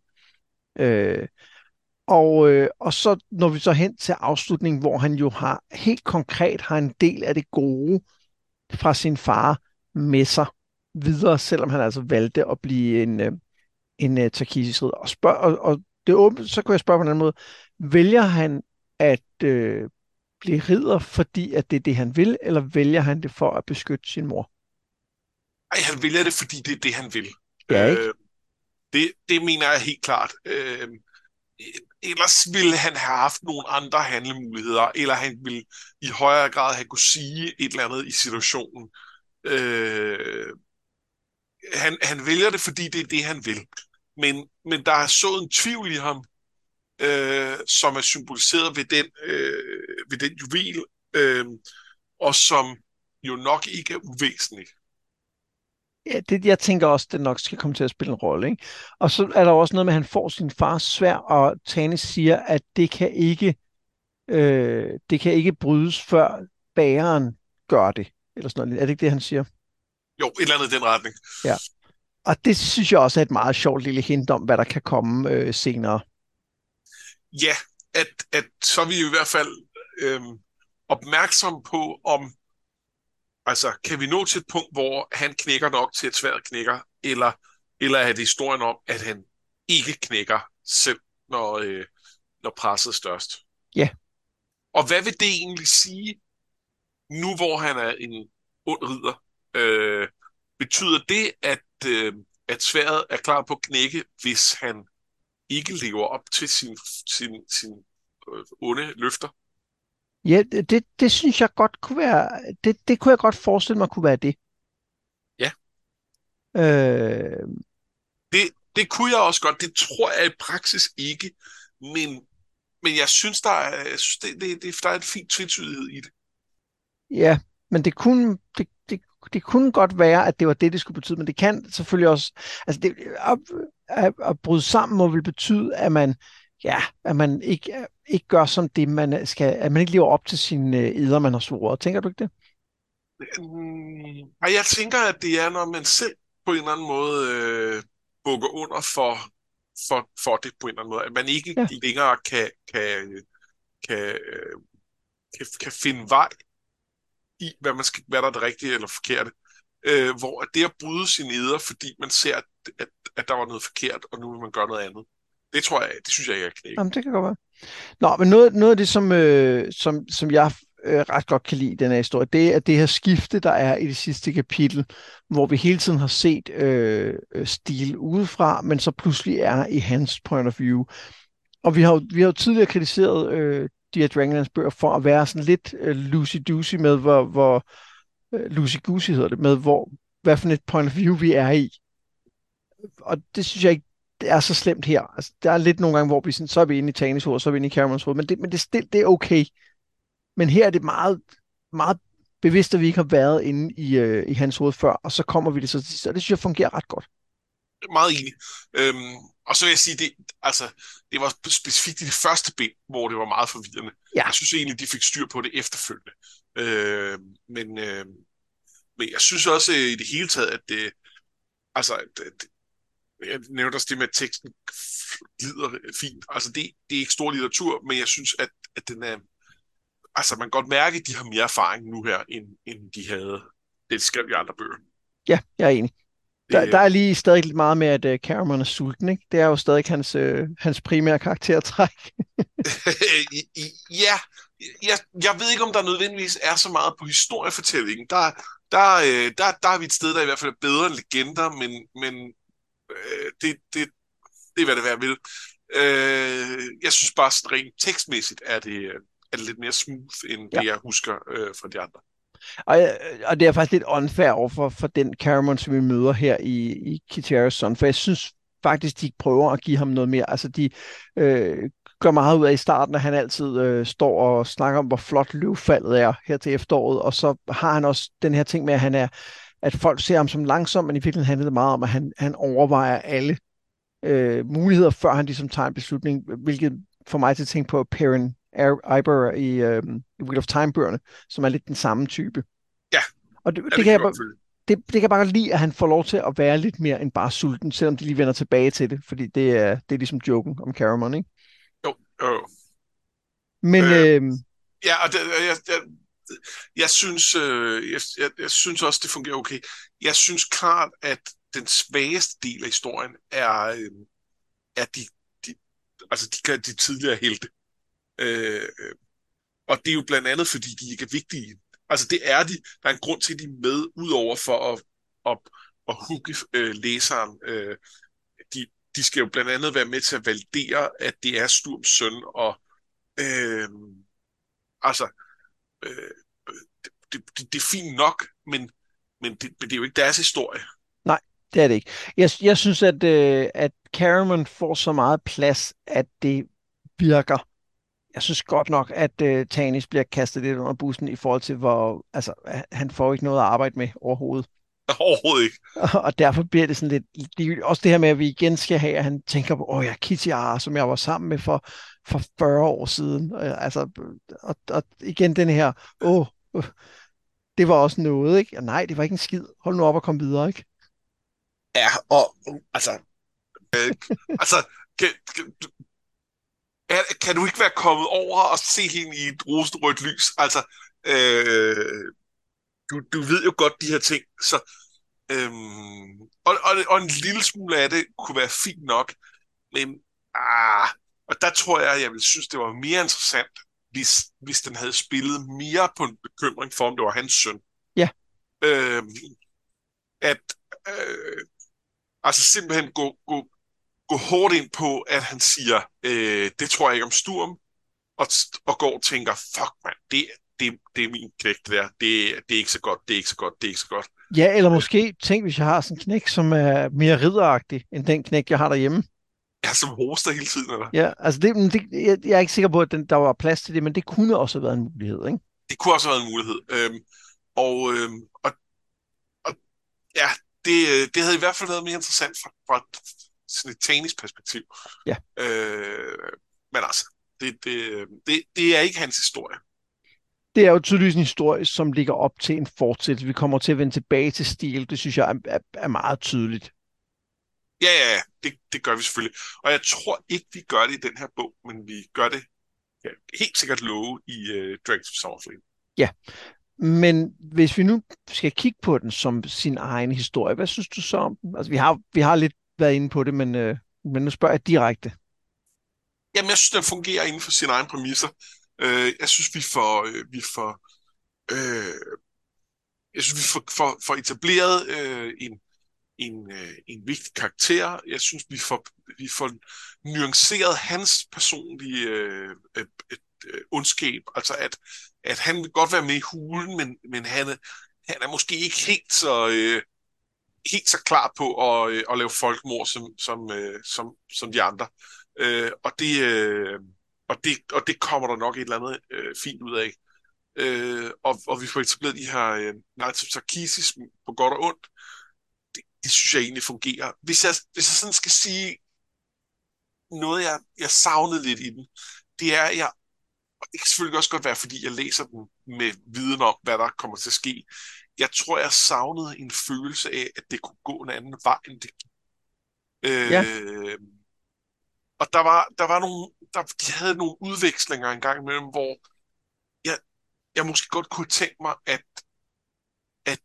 Øh, og, øh, og så når vi så hen til afslutningen, hvor han jo har helt konkret har en del af det gode fra sin far med sig videre, selvom han altså valgte at blive en, øh, en uh, takisisk ridder. Og, spørg, og, og det åbent, så kan jeg spørge på en anden måde. Vælger han at øh, blive ridder, fordi at det er det, han vil, eller vælger han det for at beskytte sin mor? Ej, han vælger det, fordi det er det, han vil. Ja, ikke? Øh, det, det mener jeg helt klart. Øh, ellers ville han have haft nogle andre handlemuligheder, eller han ville i højere grad have kunne sige et eller andet i situationen. Øh, han, han vælger det, fordi det er det, han vil. Men, men der er så en tvivl i ham, øh, som er symboliseret ved den, øh, ved den juvel, øh, og som jo nok ikke er uvæsentlig. Ja, det, jeg tænker også, det nok skal komme til at spille en rolle. Ikke? Og så er der også noget med, at han får sin fars svær, og Tanis siger, at det kan ikke, øh, det kan ikke brydes, før bæreren gør det. Eller sådan noget. Er det ikke det, han siger? Jo, et eller andet i den retning. Ja. Og det synes jeg også er et meget sjovt lille hint om, hvad der kan komme øh, senere. Ja, at, at så er vi i hvert fald øh, opmærksom på, om altså, kan vi nå til et punkt, hvor han knækker nok til et svært knækker, eller, eller er det historien om, at han ikke knækker selv, når, øh, når presset er størst? Ja. Og hvad vil det egentlig sige, nu hvor han er en ond ridder? Øh, betyder det, at øh, at sværet er klar på at knække, hvis han ikke lever op til sin, sin, sin øh, onde løfter? Ja, det, det synes jeg godt kunne være, det, det kunne jeg godt forestille mig kunne være det. Ja. Øh... Det, det kunne jeg også godt. Det tror jeg i praksis ikke, men, men jeg synes, der er, jeg synes, det, det, det, der er en fin tvetydighed i det. Ja, men det kunne, det, det, det kunne godt være, at det var det, det skulle betyde, men det kan selvfølgelig også, altså det, at, at, at bryde sammen må vel betyde, at man, ja, at man ikke, ikke gør som det, man skal, at man ikke lever op til sine øh, eder, man har svoret. Tænker du ikke det? Mm, jeg tænker, at det er, når man selv på en eller anden måde øh, bukker under for, for, for det på en eller anden måde. At man ikke ja. længere kan, kan, kan, øh, kan, kan finde vej i, hvad, man skal, hvad der er det rigtige eller forkerte. Øh, hvor det at bryde sine eder, fordi man ser, at, at, at der var noget forkert, og nu vil man gøre noget andet. Det tror jeg, det synes jeg ikke er knæk. Jamen, det kan godt være. Nå, men noget, noget af det, som, øh, som, som jeg øh, ret godt kan lide i den her historie, det er det her skifte, der er i det sidste kapitel, hvor vi hele tiden har set øh, øh stil udefra, men så pludselig er i hans point of view. Og vi har vi har jo tidligere kritiseret øh, de her Dragonlands bøger for at være sådan lidt øh, loosey-goosey med, hvor, hvor uh, loosey-goosey hedder det, med hvor, hvad for et point of view vi er i. Og det synes jeg ikke, det er så slemt her. Altså, der er lidt nogle gange, hvor vi sådan, så er vi inde i Tanis hoved, så er vi inde i Camerons hoved, men det, men det, det, det er okay. Men her er det meget, meget bevidst, at vi ikke har været inde i, uh, i hans hoved før, og så kommer vi det så til sidst, og det synes jeg fungerer ret godt. Meget enig. Øhm, og så vil jeg sige, det, altså, det var specifikt i det første ben, hvor det var meget forvirrende. Ja. Jeg synes egentlig, de fik styr på det efterfølgende. Øh, men, øh, men jeg synes også øh, i det hele taget, at det, altså, det, jeg nævnte også det med, at teksten glider fint. Altså, det, det er ikke stor litteratur, men jeg synes, at, at den er, altså, man kan godt mærke, at de har mere erfaring nu her, end, end de havde, det de skrev i andre bøger. Ja, jeg er enig. Der, der er lige stadig lidt meget med, at uh, Cameron er sulten, ikke? Det er jo stadig hans, uh, hans primære karaktertræk. ja, jeg, jeg ved ikke, om der nødvendigvis er så meget på historiefortællingen. Der, der, uh, der, der er vi et sted, der i hvert fald er bedre end legender, men, men uh, det, det, det er, hvad det være vil. Uh, jeg synes bare, rent tekstmæssigt er det, er det lidt mere smooth, end ja. det, jeg husker uh, fra de andre. Og, og det er faktisk lidt unfair over for, den Caramon, som vi møder her i, i Kitaros Son, for jeg synes faktisk, de prøver at give ham noget mere. Altså, de øh, gør meget ud af i starten, at han altid øh, står og snakker om, hvor flot løvfaldet er her til efteråret, og så har han også den her ting med, at han er, at folk ser ham som langsom, men i virkeligheden handler det meget om, at han, han overvejer alle øh, muligheder, før han ligesom tager en beslutning, hvilket får mig til at tænke på Perrin Iber i, øh, i Wheel of Time-bøgerne, som er lidt den samme type. Ja, og det, det, det kan jeg, bare- det, det kan jeg bare lide, at han får lov til at være lidt mere end bare sulten, selvom de lige vender tilbage til det, fordi det er, det er ligesom joken om Caramon, ikke? Jo, jo, jo. Men Øh, øh, Ja, og det, jeg, jeg, jeg, synes, øh, jeg, jeg, jeg synes også, det fungerer okay. Jeg synes klart, at den svageste del af historien er, øh, er de, de, altså de, de tidligere helte. Øh, øh, og det er jo blandt andet, fordi de ikke er vigtige. Altså det er de. Der er en grund til, at de er med, udover for at, at, at hugge øh, læseren. Øh, de, de skal jo blandt andet være med til at validere, at det er Sturms søn, og øh, altså, øh, det, det, det er fint nok, men, men, det, det er jo ikke deres historie. Nej, det er det ikke. Jeg, jeg synes, at, øh, at Caramon får så meget plads, at det virker. Jeg synes godt nok, at øh, Tanis bliver kastet lidt under bussen i forhold til, hvor altså, han får ikke noget at arbejde med overhovedet. Overhovedet ikke. Og derfor bliver det sådan lidt... Også det her med, at vi igen skal have, at han tænker på, åh ja, Kitty Ar, som jeg var sammen med for, for 40 år siden. Øh, Altså, og, og igen den her, åh, øh, det var også noget, ikke? Og nej, det var ikke en skid. Hold nu op og kom videre, ikke? Ja, og altså, øh, altså kan, kan, er, kan du ikke være kommet over og se hende i et rosenrødt lys? Altså, øh, du, du ved jo godt de her ting, så øhm, og, og, og en lille smule af det kunne være fint nok, men ah, og der tror jeg, jeg ville synes, det var mere interessant, hvis, hvis den havde spillet mere på en bekymring for, om det var hans søn. Ja. Øhm, at øh, altså simpelthen gå, gå, gå hårdt ind på, at han siger, øh, det tror jeg ikke om Sturm, og, og går og tænker, fuck mand, det, det, det er min knæk, det der. Det, det er ikke så godt, det er ikke så godt, det er ikke så godt. Ja, eller måske tænk, hvis jeg har sådan en knæk, som er mere ridderagtig, end den knæk, jeg har derhjemme. Ja, som hoster hele tiden, eller? Ja, altså det, det, jeg, jeg er ikke sikker på, at den, der var plads til det, men det kunne også have været en mulighed, ikke? Det kunne også have været en mulighed. Øhm, og, øhm, og, og ja, det, det havde i hvert fald været mere interessant fra, fra sådan et tanisk perspektiv. Ja. Øh, men altså, det, det, det, det er ikke hans historie. Det er jo tydeligvis en historie, som ligger op til en fortsættelse. Vi kommer til at vende tilbage til stil. Det synes jeg er, er, er meget tydeligt. Ja, ja, ja, det, det gør vi selvfølgelig. Og jeg tror ikke, vi gør det i den her bog, men vi gør det ja, helt sikkert love i uh, Dragons of Summerflame. Ja, men hvis vi nu skal kigge på den som sin egen historie, hvad synes du så om den? Altså, vi har, vi har lidt været inde på det, men, øh, men nu spørger jeg direkte. Jamen, jeg synes, den fungerer inden for sine egne præmisser. Øh, jeg synes, vi får, øh, vi får, øh, jeg synes, vi får, får, får etableret øh, en, en, øh, en vigtig karakter. Jeg synes, vi får, vi får nuanceret hans personlige øh, øh, øh, øh ondskab. Altså, at, at han vil godt være med i hulen, men, men han, han er måske ikke helt så, øh, helt så klar på at, øh, at lave folkmord som, som, øh, som, som de andre. Øh, og det... Øh, og det, og det kommer der nok et eller andet øh, fint ud af. Øh, og, og vi får etableret de her øh, Knights of Sarkissis på godt og ondt. Det, det synes jeg egentlig fungerer. Hvis jeg, hvis jeg sådan skal sige noget, jeg, jeg savnede lidt i den, det er, at jeg, og det kan selvfølgelig også godt være, fordi jeg læser den med viden om, hvad der kommer til at ske. Jeg tror, jeg savnede en følelse af, at det kunne gå en anden vej, end det gik. Øh, Ja. Og der var, der var nogle, der, de havde nogle udvekslinger en gang imellem, hvor jeg, jeg måske godt kunne tænke mig, at, at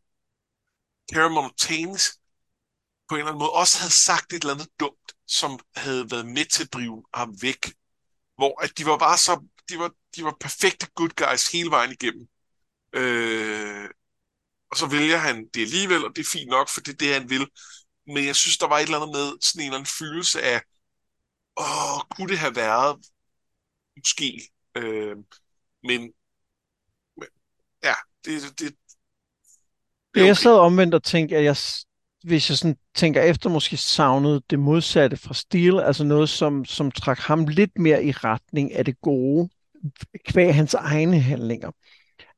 Caramel Taines på en eller anden måde også havde sagt et eller andet dumt, som havde været med til at drive ham væk. Hvor at de var bare så, de var, de var perfekte good guys hele vejen igennem. Øh, og så vælger han det alligevel, og det er fint nok, for det er det, han vil. Men jeg synes, der var et eller andet med sådan en eller anden følelse af, åh, kunne det have været? Måske. Øh, men, men ja, det, det, det Ja, er jeg okay. sad omvendt og tænkte, at jeg, hvis jeg sådan tænker efter, måske savnede det modsatte fra Steel, altså noget, som, som trak ham lidt mere i retning af det gode, kvæg hans egne handlinger.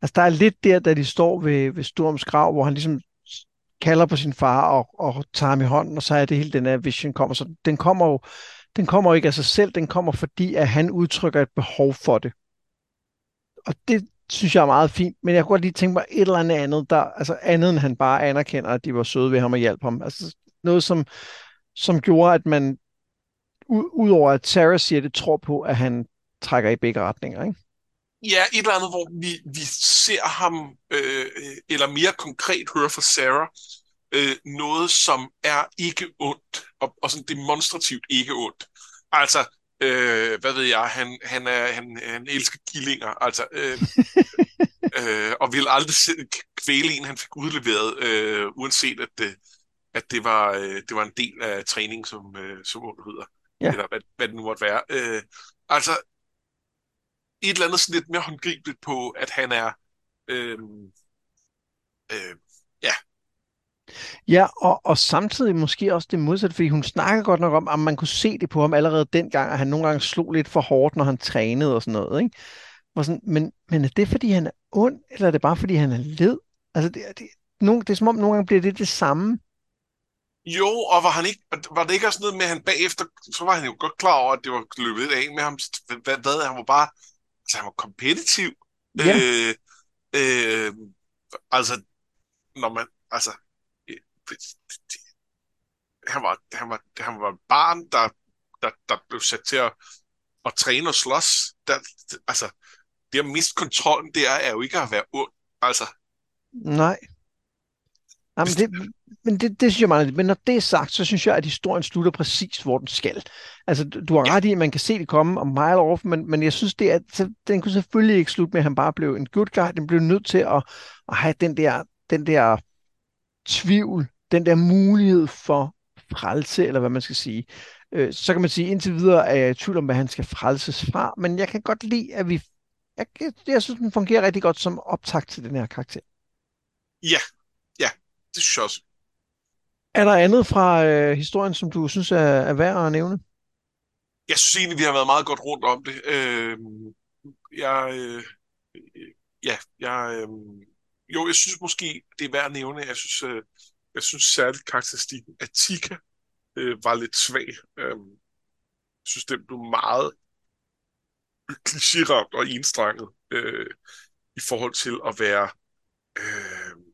Altså der er lidt der, da de står ved, ved Storms grav, hvor han ligesom kalder på sin far og, og tager ham i hånden, og så er det hele den her vision kommer. Så den kommer jo den kommer ikke af sig selv, den kommer fordi, at han udtrykker et behov for det. Og det synes jeg er meget fint, men jeg kunne godt lige tænke mig et eller andet andet, der, altså andet end han bare anerkender, at de var søde ved ham og hjalp ham. Altså noget, som, som gjorde, at man, udover at Sarah siger det, tror på, at han trækker i begge retninger, ikke? Ja, et eller andet, hvor vi, vi ser ham, øh, eller mere konkret hører fra Sarah, øh, noget, som er ikke ondt, og, og sådan demonstrativt ikke ondt. Altså, øh, hvad ved jeg, han, han, er, han, han elsker killinger, altså, øh, øh, og vil aldrig kvæle en, han fik udleveret, øh, uanset at det, at det var, øh, det var en del af træning, som, øh, som ondt hedder, ja. eller hvad, hvad det nu måtte være. Øh, altså, et eller andet sådan lidt mere håndgribeligt på, at han er øh, øh, ja, Ja, og, og samtidig måske også det modsatte, fordi hun snakker godt nok om, at man kunne se det på ham allerede dengang, at han nogle gange slog lidt for hårdt, når han trænede og sådan noget. Ikke? Og sådan, men, men er det, fordi han er ond, eller er det bare, fordi han er led? Altså, det, det, nogle, det er som om, nogle gange bliver det det samme. Jo, og var, han ikke, var det ikke også noget med, at han bagefter, så var han jo godt klar over, at det var løbet af med ham. Hvad, hvad, han var bare, altså han var kompetitiv. Ja. Øh, øh, altså, når man, altså, han var, han var, han var et barn, der, der, der blev sat til at, at træne og slås. Der, altså, det at miste kontrollen, det er, er jo ikke at være ond. Altså. Nej. Jamen, det, men det, det synes jeg meget. Men når det er sagt, så synes jeg, at historien slutter præcis, hvor den skal. Altså, du har ret i, at man kan se det komme om mile off, men, men jeg synes, det er, den kunne selvfølgelig ikke slutte med, at han bare blev en good guy. Den blev nødt til at, at have den der, den der tvivl den der mulighed for frelse, eller hvad man skal sige. Øh, så kan man sige, indtil videre er jeg i tvivl om, hvad han skal frelses fra, men jeg kan godt lide, at vi... Jeg, jeg synes, den fungerer rigtig godt som optakt til den her karakter. Ja, ja, det synes jeg også. Er der andet fra øh, historien, som du synes er, er værd at nævne? Jeg synes egentlig, vi har været meget godt rundt om det. Øh, jeg, øh, ja, jeg, øh, jo, jeg synes måske, det er værd at nævne. Jeg synes, øh, jeg synes særligt karakteristikken af Tika øh, var lidt svag. Øh, jeg synes, den blev meget klichéramt og enstrenget øh, i forhold til at være øh,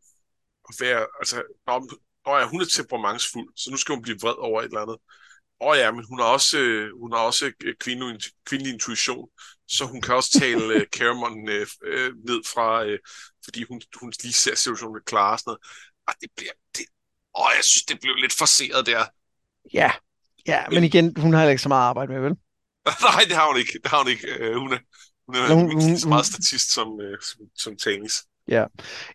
at være, altså, når, når hun er temperamentsfuld, så nu skal hun blive vred over et eller andet. Åh ja, men hun har også, øh, hun har også øh, kvinde, kvindelig intuition, så hun kan også tale øh, Cameron øh, øh, ned fra, øh, fordi hun, hun lige ser situationen klare og sådan noget og det bliver... Det, åh, jeg synes, det blev lidt forseret der. Ja, ja men, igen, hun har ikke så meget arbejde med, vel? Nej, det har hun ikke. Det har hun ikke. Uh, hun er, hun er hun, hun, så meget statist som, uh, som, som tennis. Ja.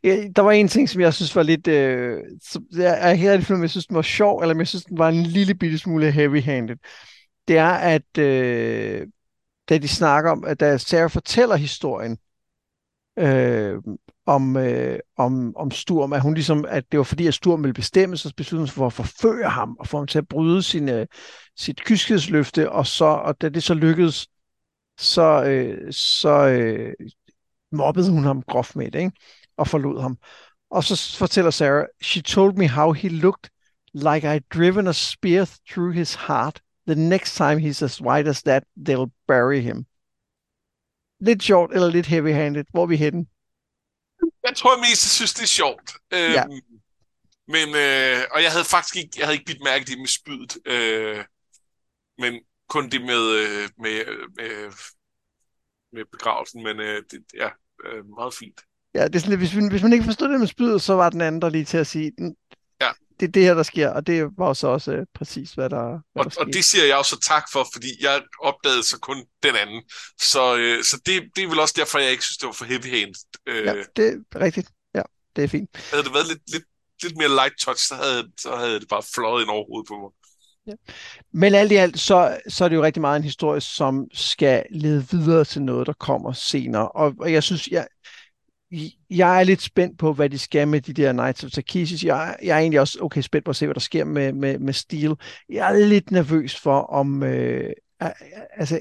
ja. Der var en ting, som jeg synes var lidt... Øh, som, jeg er helt rigtig jeg synes, den var sjov, eller jeg synes, den var en lille bitte smule heavy-handed. Det er, at øh, da de snakker om, at da Sarah fortæller historien, øh, om, øh, om, om Sturm, at hun ligesom, at det var fordi, at Sturm ville bestemme sig beslutning for at forføre ham, og få ham til at bryde sin, øh, sit kyskhedsløfte, og, så, og da det så lykkedes, så, øh, så øh, mobbede hun ham groft med det, ikke? og forlod ham. Og så fortæller Sarah, she told me how he looked like I'd driven a spear through his heart. The next time he's as white as that, they'll bury him. Lidt sjovt, eller lidt heavy-handed. Hvor er vi henne? Jeg tror mest, jeg synes, det er sjovt. Øhm, ja. Men, øh, og jeg havde faktisk ikke, jeg havde ikke bidt mærke det med spydet. Øh, men kun det med, øh, med, med, med begravelsen. Men øh, det er ja, øh, meget fint. Ja, det er sådan lidt, hvis, hvis man ikke forstod det med spydet, så var den anden der lige til at sige, ja. Det er det her, der sker, og det var så også øh, præcis, hvad der, hvad og, der Og det siger jeg også tak for, fordi jeg opdagede så kun den anden. Så, øh, så det, det er vel også derfor, jeg ikke synes, det var for heavy-handed. Øh, ja, det er rigtigt. Ja, det er fint. Havde det været lidt, lidt, lidt mere light touch, så havde, så havde det bare fløjet ind over hovedet på mig. Ja. Men alt i alt, så, så er det jo rigtig meget en historie, som skal lede videre til noget, der kommer senere. Og, og jeg synes, jeg, jeg er lidt spændt på, hvad de skal med de der Knights of Takesis. Jeg, jeg er egentlig også okay spændt på at se, hvad der sker med, med, med Steel. Jeg er lidt nervøs for, om... Øh, altså,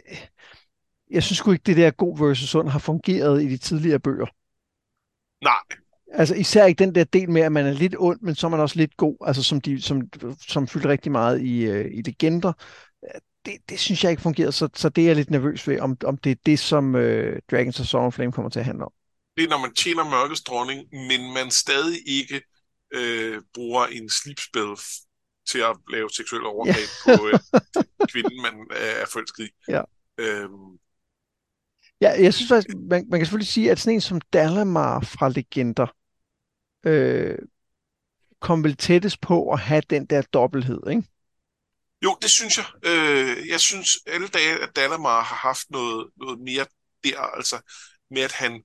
jeg synes sgu ikke, det der god versus ond har fungeret i de tidligere bøger. Nej. Altså især ikke den der del med, at man er lidt ond, men så er man også lidt god, altså som, de, som, som fyldte rigtig meget i, øh, i legender. Det, det synes jeg ikke fungerer, så, så det er jeg lidt nervøs ved, om, om det er det, som øh, Dragons of Song Flame kommer til at handle om. Det er, når man tjener mørkets dronning, men man stadig ikke øh, bruger en slipspil til at lave seksuelle overgreb ja. på øh, kvinden, man øh, er forelsket i. Ja. Øhm, Ja, jeg synes faktisk, man, man kan selvfølgelig sige, at sådan en som Dalamar fra Legender øh, kom vel tættest på at have den der dobbelthed, ikke? Jo, det synes jeg. Øh, jeg synes alle dage, at Dalamar har haft noget, noget mere der, altså med at han,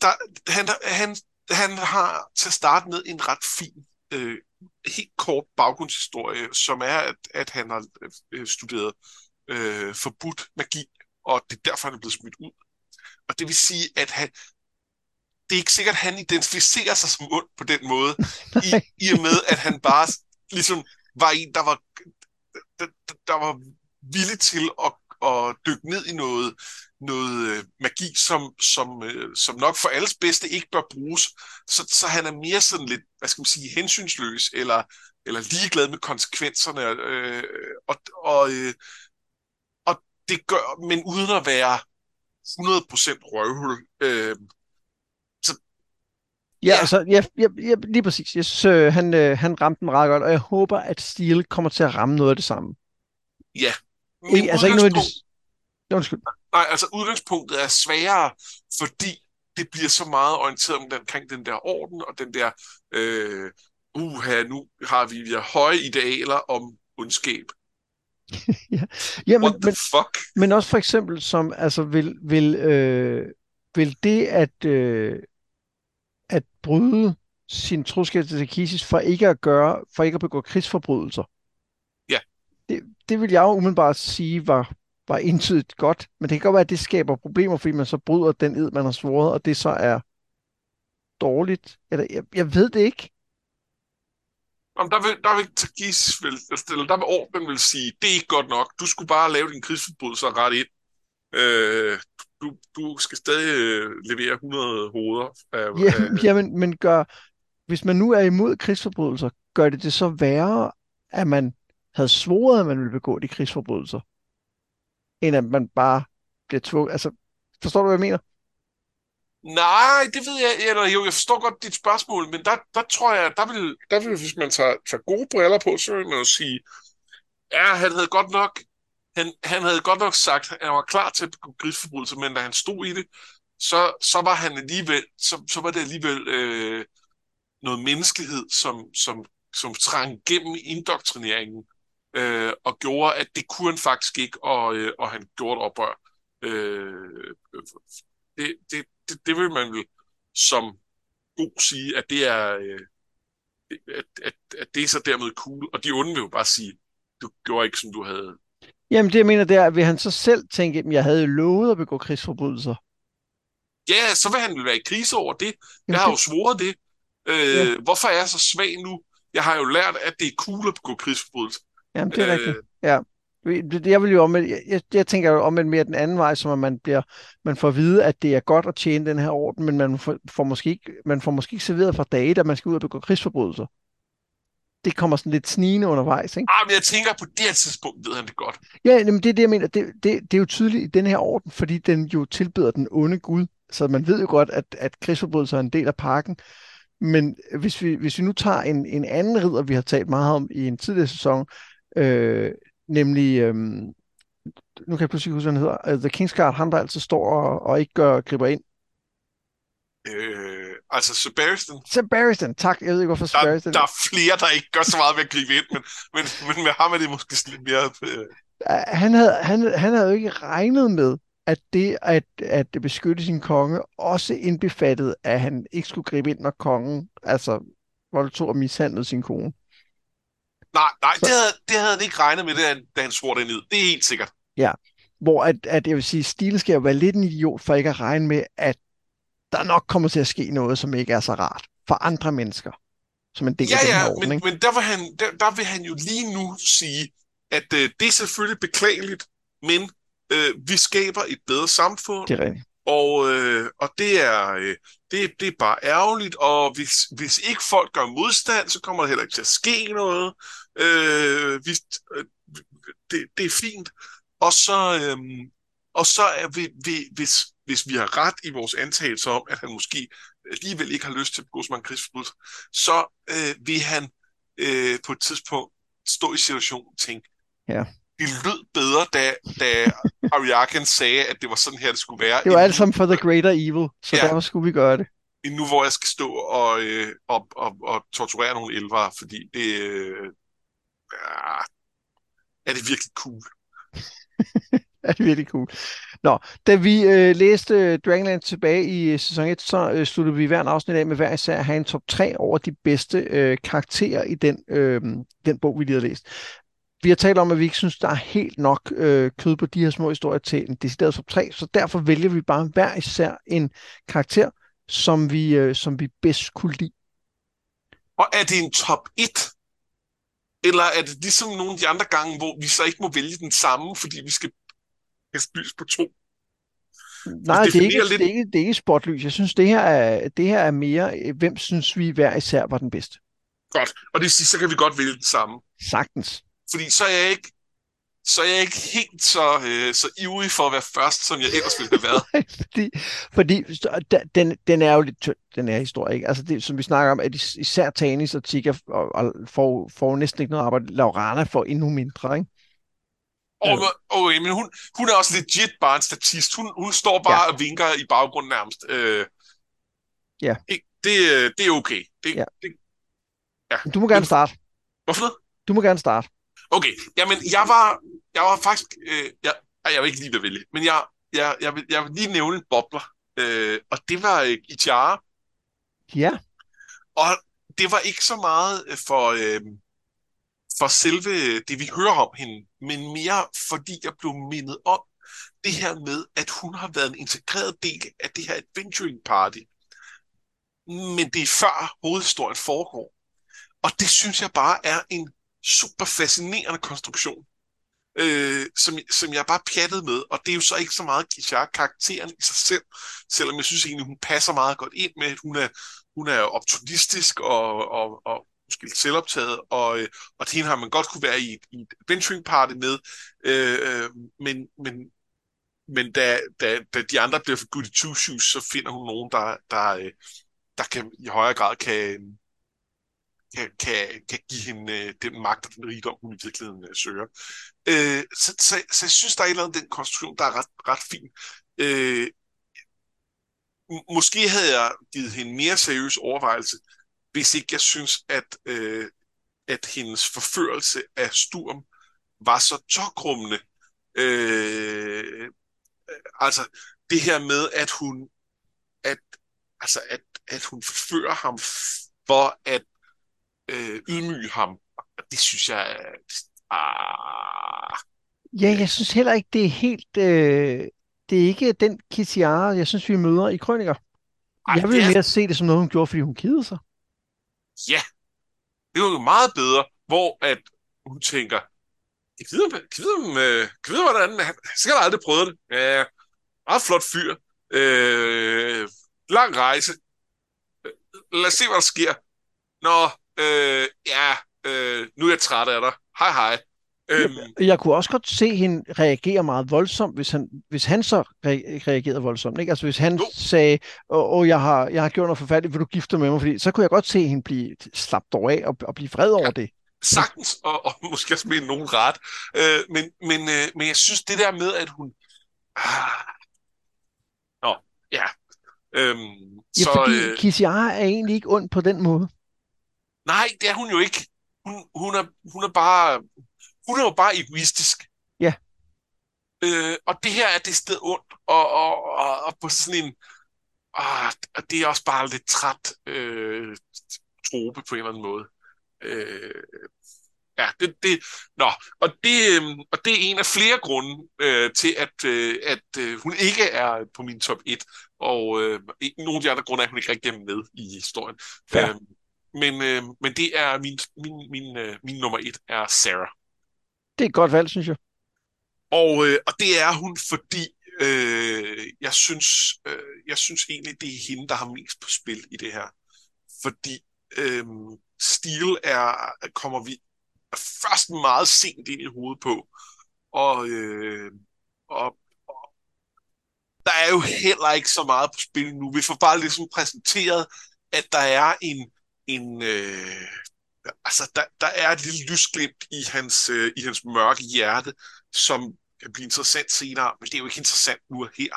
der, han, han, han har til at starte med en ret fin, øh, helt kort baggrundshistorie, som er, at, at han har øh, studeret øh, forbudt magi og det er derfor, han er blevet smidt ud. Og det vil sige, at han, det er ikke sikkert, at han identificerer sig som ond på den måde, i, i og med, at han bare ligesom var en, der var, der, der var villig til at, at dykke ned i noget, noget øh, magi, som, som, øh, som nok for alles bedste ikke bør bruges. Så, så han er mere sådan lidt, hvad skal man sige, hensynsløs, eller, eller ligeglad med konsekvenserne. Øh, og og øh, det gør, men uden at være 100% røvhul. Øh, så, ja, ja, altså, ja, ja, ja, lige præcis. Jeg synes, øh, han, øh, han ramte den ret godt, og jeg håber, at Steel kommer til at ramme noget af det samme. Ja. Men ikke, altså ikke noget, det... Undskyld. Nej, altså udgangspunktet er sværere, fordi det bliver så meget orienteret om den, omkring den der orden, og den der, øh, uha, nu har vi, vi har høje idealer om ondskab. ja. ja, men, What the fuck? Men også for eksempel som, altså vil, vil, øh, vil det at, øh, at bryde sin troskab til Takisis for ikke at gøre, for ikke at begå krigsforbrydelser. Ja. Det, det vil jeg jo umiddelbart sige var, var entydigt godt, men det kan godt være, at det skaber problemer, fordi man så bryder den ed, man har svoret, og det så er dårligt. Eller, jeg, jeg ved det ikke. Om der vil, der vil Tagis, vil, eller der vil ordenen vil sige, det er ikke godt nok. Du skulle bare lave din krigsforbrydelse og rette ind. Øh, du, du skal stadig øh, levere 100 hoveder. Af, ja, af... ja men, men gør, hvis man nu er imod krigsforbrydelser, gør det det så værre, at man havde svoret, at man ville begå de krigsforbrydelser, end at man bare bliver tvunget. Altså, forstår du, hvad jeg mener? Nej, det ved jeg, eller jo, jeg forstår godt dit spørgsmål, men der, der tror jeg, der vil, der vil, hvis man tager, tager gode briller på, så vil man jo sige, ja, han havde godt nok, han, han havde godt nok sagt, at han var klar til at begå krigsforbrydelser, men da han stod i det, så, så var han alligevel, så, så var det alligevel øh, noget menneskelighed, som, som, som trængte gennem indoktrineringen, øh, og gjorde, at det kunne han faktisk ikke, og, øh, og han gjorde et oprør. Øh, det, det, det, det vil man vel som god sige, at det er, øh, at, at, at det er så dermed cool. Og de onde vil jo bare sige, du gjorde ikke, som du havde. Jamen det, jeg mener, det er, at vil han så selv tænke, at jeg havde lovet at begå krigsforbrydelser. Ja, så vil han vel være i krise over det. Jeg har jo svoret det. Øh, ja. Hvorfor er jeg så svag nu? Jeg har jo lært, at det er cool at begå krigsforbrydelser. Jamen, det er øh, rigtigt. Ja. Jeg vil jo om, jeg, jeg tænker jo om mere den anden vej, som at man bliver, man får at vide, at det er godt at tjene den her orden, men man får, får måske ikke, man får måske ikke serveret fra dage, at man skal ud og begå krigsforbrydelser. Det kommer sådan lidt snigende undervejs, ikke? Ah, men jeg tænker, på det her tidspunkt ved han det godt. Ja, men det er det, jeg mener. Det, det, det er jo tydeligt i den her orden, fordi den jo tilbyder den onde Gud. Så man ved jo godt, at, at krigsforbrydelser er en del af pakken. Men hvis vi, hvis vi nu tager en, en anden ridder, vi har talt meget om i en tidligere sæson, øh, nemlig, øhm, nu kan jeg pludselig huske, hvad han hedder, uh, The Kingsguard, han der altid står og, og ikke gør, griber ind. Øh, altså Sebastian. Sebastian, tak. Jeg ved ikke, hvorfor Sebastian. Der, der er flere, der ikke gør så meget ved at gribe ind, men, men, men med ham er det måske lidt mere... Øh... Han, havde, han, han havde jo ikke regnet med, at det at, at beskytte sin konge også indbefattede, at han ikke skulle gribe ind, når kongen altså voldtog og mishandlede sin kone. Nej, nej det, havde, det havde han ikke regnet med, da han svor det ned. Det er helt sikkert. Ja, hvor at, at jeg vil sige, Stile skal jo være lidt en idiot for ikke at regne med, at der nok kommer til at ske noget, som ikke er så rart for andre mennesker, som en del ja, af den ja, men, men der, vil han, der, der vil han jo lige nu sige, at øh, det er selvfølgelig beklageligt, men øh, vi skaber et bedre samfund, Det er rigtigt. og, øh, og det, er, øh, det, det er bare ærgerligt, og hvis, hvis ikke folk gør modstand, så kommer der heller ikke til at ske noget. Øh, hvis, øh, det, det er fint. Og så, øh, og så er vi, vi, hvis, hvis vi har ret i vores antagelse om, at han måske alligevel ikke har lyst til at begå så mange krigsforbrydelser, så øh, vil han øh, på et tidspunkt stå i situationen og tænke, Ja. det lød bedre, da, da Ariaken sagde, at det var sådan her, det skulle være. Det var alt sammen for the greater evil, så Ja. derfor skulle vi gøre det. end nu, hvor jeg skal stå og, øh, og, og, og torturere nogle elvere, fordi det øh, ja, er det virkelig cool. er det virkelig cool. Nå, da vi øh, læste øh, Dragonland tilbage i øh, sæson 1, så øh, sluttede vi hver en afsnit af med hver især at have en top 3 over de bedste øh, karakterer i den, øh, den bog, vi lige har læst. Vi har talt om, at vi ikke synes, der er helt nok øh, kød på de her små historier til en decideret top 3, så derfor vælger vi bare hver især en karakter, som vi, øh, som vi bedst kunne lide. Og er det en top 1? Eller er det ligesom nogle af de andre gange, hvor vi så ikke må vælge den samme, fordi vi skal kaste lys på to? Nej, det er, ikke, lidt- det, er ikke, det er ikke spotlys. Jeg synes, det her er, det her er mere, øh, hvem synes vi hver især var den bedste. Godt. Og det vil sige, så kan vi godt vælge den samme. Sagtens. Fordi så er jeg ikke, så er jeg ikke helt så, øh, så ivrig for at være først, som jeg ellers ville have været. fordi, fordi den, den er jo lidt tynd, den her historie, ikke? Altså det, som vi snakker om, at is- især Tanis og Tika og, og får, får næsten ikke noget arbejde. Laurana får endnu mindre, ikke? Og, og, men hun, hun er også legit bare en statist. Hun, hun står bare ja. og vinker i baggrunden nærmest. Øh, Ja. Det, øh, det er okay. Det, Ja. det, Du må gerne starte. hvorfor? Du må gerne starte. Okay, jamen jeg var, jeg var faktisk, øh, jeg, jeg vil ikke lige at vælge, men jeg, jeg, jeg, vil, jeg vil lige nævne en bobler, øh, og det var øh, Ichara, Ja, og det var ikke så meget øh, for, øh, for selve det, vi hører om hende, men mere fordi jeg blev mindet om det her med, at hun har været en integreret del af det her adventuring party. Men det er før hovedhistorien foregår. Og det synes jeg bare er en super fascinerende konstruktion, øh, som, som jeg bare pjattede med. Og det er jo så ikke så meget Kishar karakteren i sig selv, selvom jeg synes egentlig, hun passer meget godt ind med, at hun er, hun er optimistisk og, og, og måske lidt selvoptaget, og, øh, og til hende har man godt kunne være i et, i et adventuring party med, øh, øh, men, men, men da, da, da de andre bliver for good i two shoes, så finder hun nogen, der, der, øh, der kan, i højere grad kan, kan, kan, kan give hende øh, den magt og den rigdom, hun i virkeligheden øh, søger. Øh, så, så, så jeg synes, der er et eller andet den konstruktion, der er ret, ret fin. Øh, måske havde jeg givet hende mere seriøs overvejelse, hvis ikke jeg synes, at, øh, at hendes forførelse af Sturm var så tokrummende. Øh, altså, det her med, at hun at, altså, at, at hun forfører ham for at øh, ydmyge ham. Det synes jeg er... Ah, ja jeg synes heller ikke, det er helt... Øh, det er ikke den Kitiara, jeg synes, vi møder i Krøniker. ej, Jeg vil er, mere se det som noget, hun gjorde, fordi hun kedede sig. det var jo meget bedre, hvor at hun tænker, jeg jeg ved, jeg ved hvordan, han sikkert aldrig prøvet det. Ja, meget flot fyr. Øh, lang rejse. Øh, Lad os se, hvad der sker. Nå, øh, ja, øh, nu er jeg træt af dig. Hej, hej. Øhm, Jeg kunne også godt se hende reagere meget voldsomt, hvis han, hvis han så re- reagerede voldsomt. Ikke? Altså hvis han Jo. sagde, åh, åh, jeg, har, jeg har gjort noget forfærdeligt, vil du gifte med mig? Fordi, så kunne jeg godt se hende blive slappet over af og, og blive vred over det. sagtens, og, og måske også med nogen ret. Øh, men, men, øh, men jeg synes, det der med, at hun... Ah, nå, ja. Øhm, Ja, så, fordi øh, Kisiara er egentlig ikke ond på den måde. Nej, det er hun jo ikke. Hun, hun, er, hun er bare... Hun er jo bare egoistisk. Ja. Øh, og det her er det sted ondt, og, og, og, og på sådan en... Ah, og det er også bare lidt træt øh, trope på en eller anden måde. Øh, Ja, det, det, nå, og det, øh, og det er en af flere grunde øh, til, at, øh, at øh, hun ikke er på min top 1, og øh, nogle af de andre grunde er, at hun ikke rigtig er med i historien. Fair. Øh, men, øh, men det er min, min, min, øh, min nummer 1 er Sarah. Det er et godt valg, synes jeg. Og, øh, og det er hun, fordi øh, jeg, synes, øh, jeg synes egentlig, det er hende, der har mest på spil i det her. Fordi øh, stil er, kommer vi først meget sent ind i hovedet på. Og, øh, og, og der er jo heller ikke så meget på spil nu. Vi får bare ligesom præsenteret, at der er en, en øh, altså der, der er et lille lysglimt i hans, øh, i hans mørke hjerte, som kan blive interessant senere, men det er jo ikke interessant nu og her.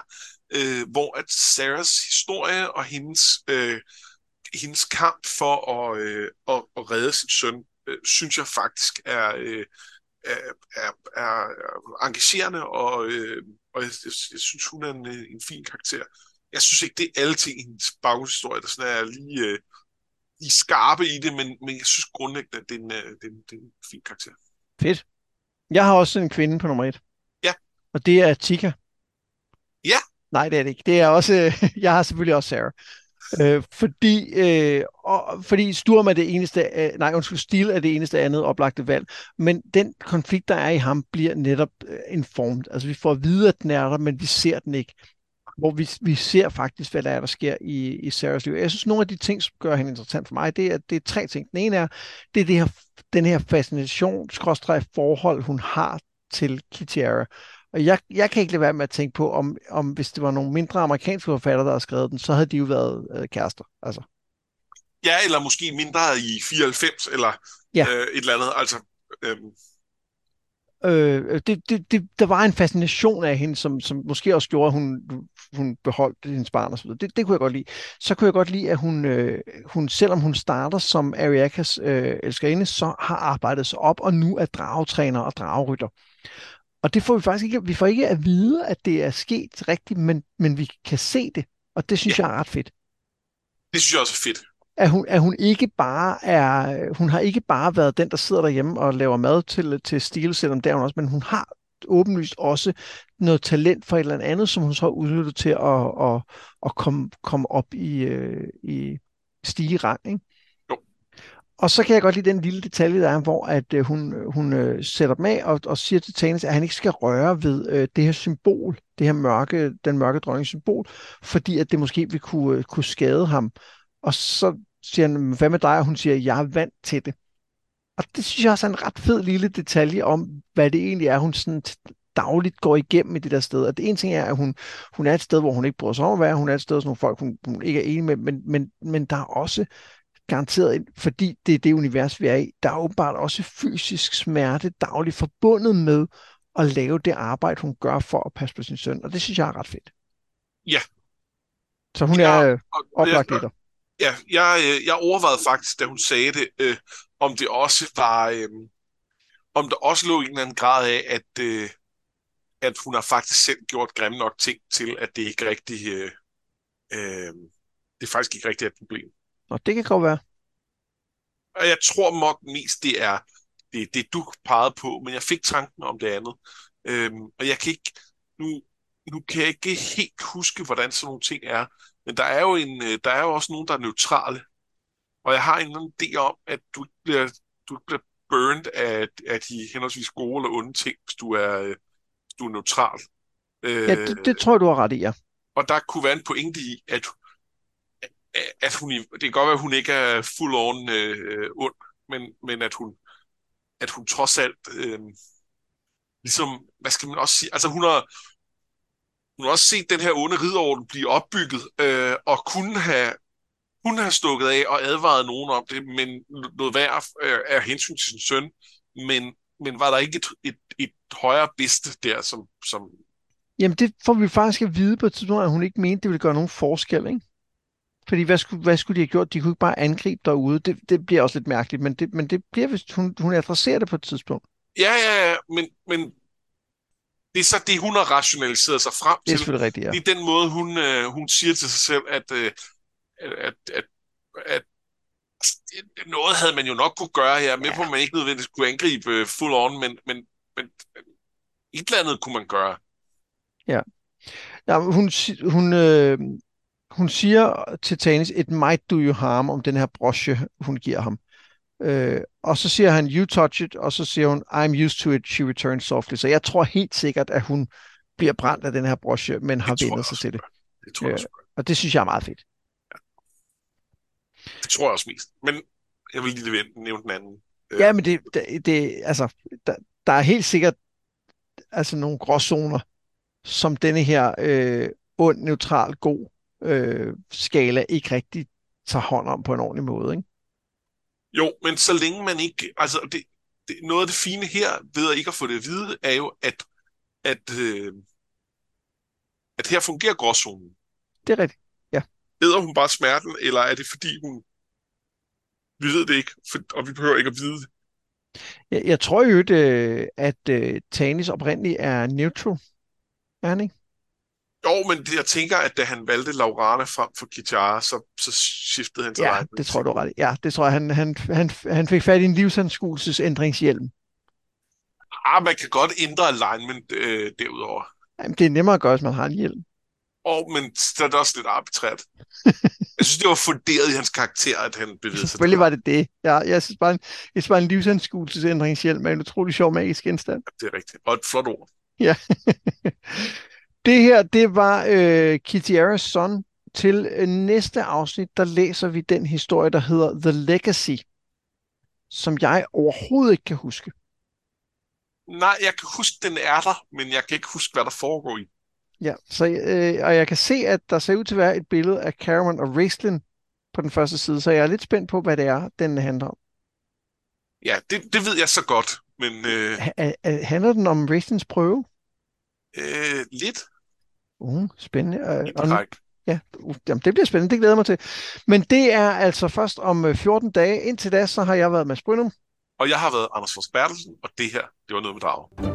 Øh, hvor at Sarahs historie og hendes, øh, hendes kamp for at, øh, at, at redde sin søn, øh, synes jeg faktisk er, øh, er, er, er engagerende, og, øh, og jeg, jeg, jeg synes, hun er en, øh, en fin karakter. Jeg synes ikke, det er alle ting i hendes baggrundshistorie, der sådan er lige, øh, lige skarpe i det, men, men jeg synes grundlæggende, at det er en, øh, det er en, det er en fin karakter. Fedt. Jeg har også en kvinde på nummer et. Ja. Og det er Tika. Ja. Nej, det er det ikke. Det er også, jeg har selvfølgelig også Sarah. Øh, fordi, øh, og, fordi Sturm er det eneste, øh, nej undskyld, Stil er det eneste andet oplagte valg, men den konflikt, der er i ham, bliver netop øh, informed. Altså vi får at vide, at den er der, men vi ser den ikke. Hvor vi, vi ser faktisk, hvad der er, der sker i, i Sarahs liv. Jeg synes, nogle af de ting, som gør hende interessant for mig, det er, det er tre ting. Den ene er, det er det her, den her fascination, forhold, hun har til Kitiara. Og jeg, jeg kan ikke lade være med at tænke på, om, om hvis det var nogle mindre amerikanske forfattere, der havde skrevet den, så havde de jo været øh, kærester. Altså. Ja, eller måske mindre i 94, eller ja. øh, et eller andet. Altså, øh... Øh, det, det, det, der var en fascination af hende, som, som måske også gjorde, at hun, hun beholdt hendes barn og så videre. Det, det kunne jeg godt lide. Så kunne jeg godt lide, at hun, øh, hun selvom hun starter som Ariakas øh, elskerinde, så har arbejdet sig op, og nu er dragetræner og dragerytter. Og det får vi faktisk ikke, vi får ikke at vide, at det er sket rigtigt, men, men vi kan se det, og det synes ja. jeg er ret fedt. Det synes jeg også er fedt. At hun, at hun ikke bare er, hun har ikke bare været den, der sidder derhjemme og laver mad til, til stil, selvom det er hun også, men hun har åbenlyst også noget talent for et eller andet, som hun så har udnyttet til at, at, at komme, komme op i, øh, i stige rang. Ikke? Og så kan jeg godt lide den lille detalje, der er, hvor at øh, hun, hun øh, sætter dem af og, og siger til Tanis, at han ikke skal røre ved det her symbol, det her mørke, den mørke dronning symbol, fordi at det måske vil kunne, kunne skade ham. Og så siger han, hvad med dig? Og hun siger, jeg er vant til det. Og det synes jeg også er en ret fed lille detalje om, hvad det egentlig er, hun sådan dagligt går igennem i det der sted. Og det ene ting er, at hun, hun er et sted, hvor hun ikke bryder sig om at være. Hun er et sted, hvor nogle folk, hun, hun ikke er enig med. Men, men, men der er også garanteret, fordi det er det univers, vi er i, der er åbenbart også fysisk smerte dagligt forbundet med at lave det arbejde, hun gør for at passe på sin søn. Og det synes jeg er ret fedt. Ja. Så hun ja, er oplagt etter. Ja, jeg, øh, jeg overvejede faktisk, da hun sagde det, øh, om det også var, øh, om der også lå en eller anden grad af, at, øh, at hun har faktisk selv gjort grimme nok ting til, at det ikke rigtig, øh, øh, det faktisk ikke rigtig er et problem. Og det kan godt være. Og jeg tror nok mest, det er det, det du pegede på, men jeg fik tanken om det andet. Øhm, og jeg kan ikke, nu, nu kan jeg ikke helt huske, hvordan sådan nogle ting er, men der er jo, en, øh, der er jo også nogen, der er neutrale. Og jeg har en eller anden idé om, at du ikke bliver, du bliver burned af, af de henholdsvis gode eller onde ting, hvis du er, øh, hvis du er neutral. Ja, det, det tror jeg, du har ret i, ja. Og der kunne være en pointe i, at at hun, det kan godt være, at hun ikke er full on øh, ond, men, men at hun, at hun trods alt, øh, ligesom, hvad skal man også sige, altså hun har, hun har også set den her onde ridderorden blive opbygget, øh, og kunne have, kunne have stukket af og advaret nogen om det, men noget værd øh, er hensyn til sin søn, men, men var der ikke et, et, et højere bedste der, som, som... Jamen det får vi faktisk at vide på et tidspunkt, at hun ikke mente, det ville gøre nogen forskel, ikke? Fordi hvad skulle, hvad skulle de have gjort? De kunne ikke bare angribe derude. Det, det bliver også lidt mærkeligt, men det, men det bliver, hvis hun, hun adresserer det på et tidspunkt. Ja, ja, ja, men, men det er så det, hun har rationaliseret sig frem til. Det er selvfølgelig rigtigt, ja. Det er den måde, hun, øh, hun siger til sig selv, at, øh, at, at, at noget havde man jo nok kunne gøre her, med ja. på, at man ikke nødvendigvis kunne angribe øh, full on, men, men, men et eller andet kunne man gøre. Ja. ja hun, hun, øh, hun siger til Tanis, it might do you harm, om den her brosje, hun giver ham. Øh, og så siger han, you touch it, og så siger hun, I'm used to it, she returns softly. Så jeg tror helt sikkert, at hun bliver brændt af den her brosje, men har vendt sig til det. Det tror jeg også. Øh, og det synes jeg er meget fedt. Ja. Det tror jeg også mest. Men jeg vil lige nævne den anden. Øh. Ja, men det, det, det altså, der, der er helt sikkert altså nogle gråzoner, som denne her øh, ond, neutral, god øh, skala ikke rigtig tager hånd om på en ordentlig måde, ikke? Jo, men så længe man ikke... Altså, det, det, noget af det fine her, ved at ikke at få det at vide, er jo, at, at, øh, at her fungerer gråzonen. Det er rigtigt, ja. Beder hun bare smerten, eller er det fordi hun... Vi ved det ikke, for, og vi behøver ikke at vide det. Jeg, jeg tror jo, øh, at uh, Tanis oprindeligt er neutral. Er han ikke? Jo, men jeg tænker, at da han valgte Laurana frem for Kitara, så, så skiftede han til Ja, det tror du ret. Ja, det tror jeg. Han, han, han, han fik fat i en livsanskuelsesændringshjelm. Ah, man kan godt ændre alignment øh, derudover. Jamen, det er nemmere at gøre, hvis man har en hjelm. Åh, oh, men så er det også lidt arbitrært. jeg synes, det var funderet i hans karakter, at han bevægede sig. Selvfølgelig var det det. Ja, jeg synes bare, en, jeg synes bare en livsanskuelsesændringshjelm er en utrolig sjov magisk genstand. Det er rigtigt. Og et flot ord. Ja. Det her, det var øh, Kitiaras son. Til øh, næste afsnit, der læser vi den historie, der hedder The Legacy, som jeg overhovedet ikke kan huske. Nej, jeg kan huske, den er der, men jeg kan ikke huske, hvad der foregår i. Ja, så, øh, og jeg kan se, at der ser ud til at være et billede af Cameron og Raistlin på den første side, så jeg er lidt spændt på, hvad det er, den handler om. Ja, det, det ved jeg så godt, men... Øh... Handler den om Raistlins prøve? Øh, lidt. Uh, spændende. Uh, og, ja, uh, jamen, det bliver spændende. Det glæder mig til. Men det er altså først om 14 øh, dage. Indtil da, så har jeg været med Brynum. Og jeg har været Anders Fors Bertelsen, og det her, det var noget med dragen.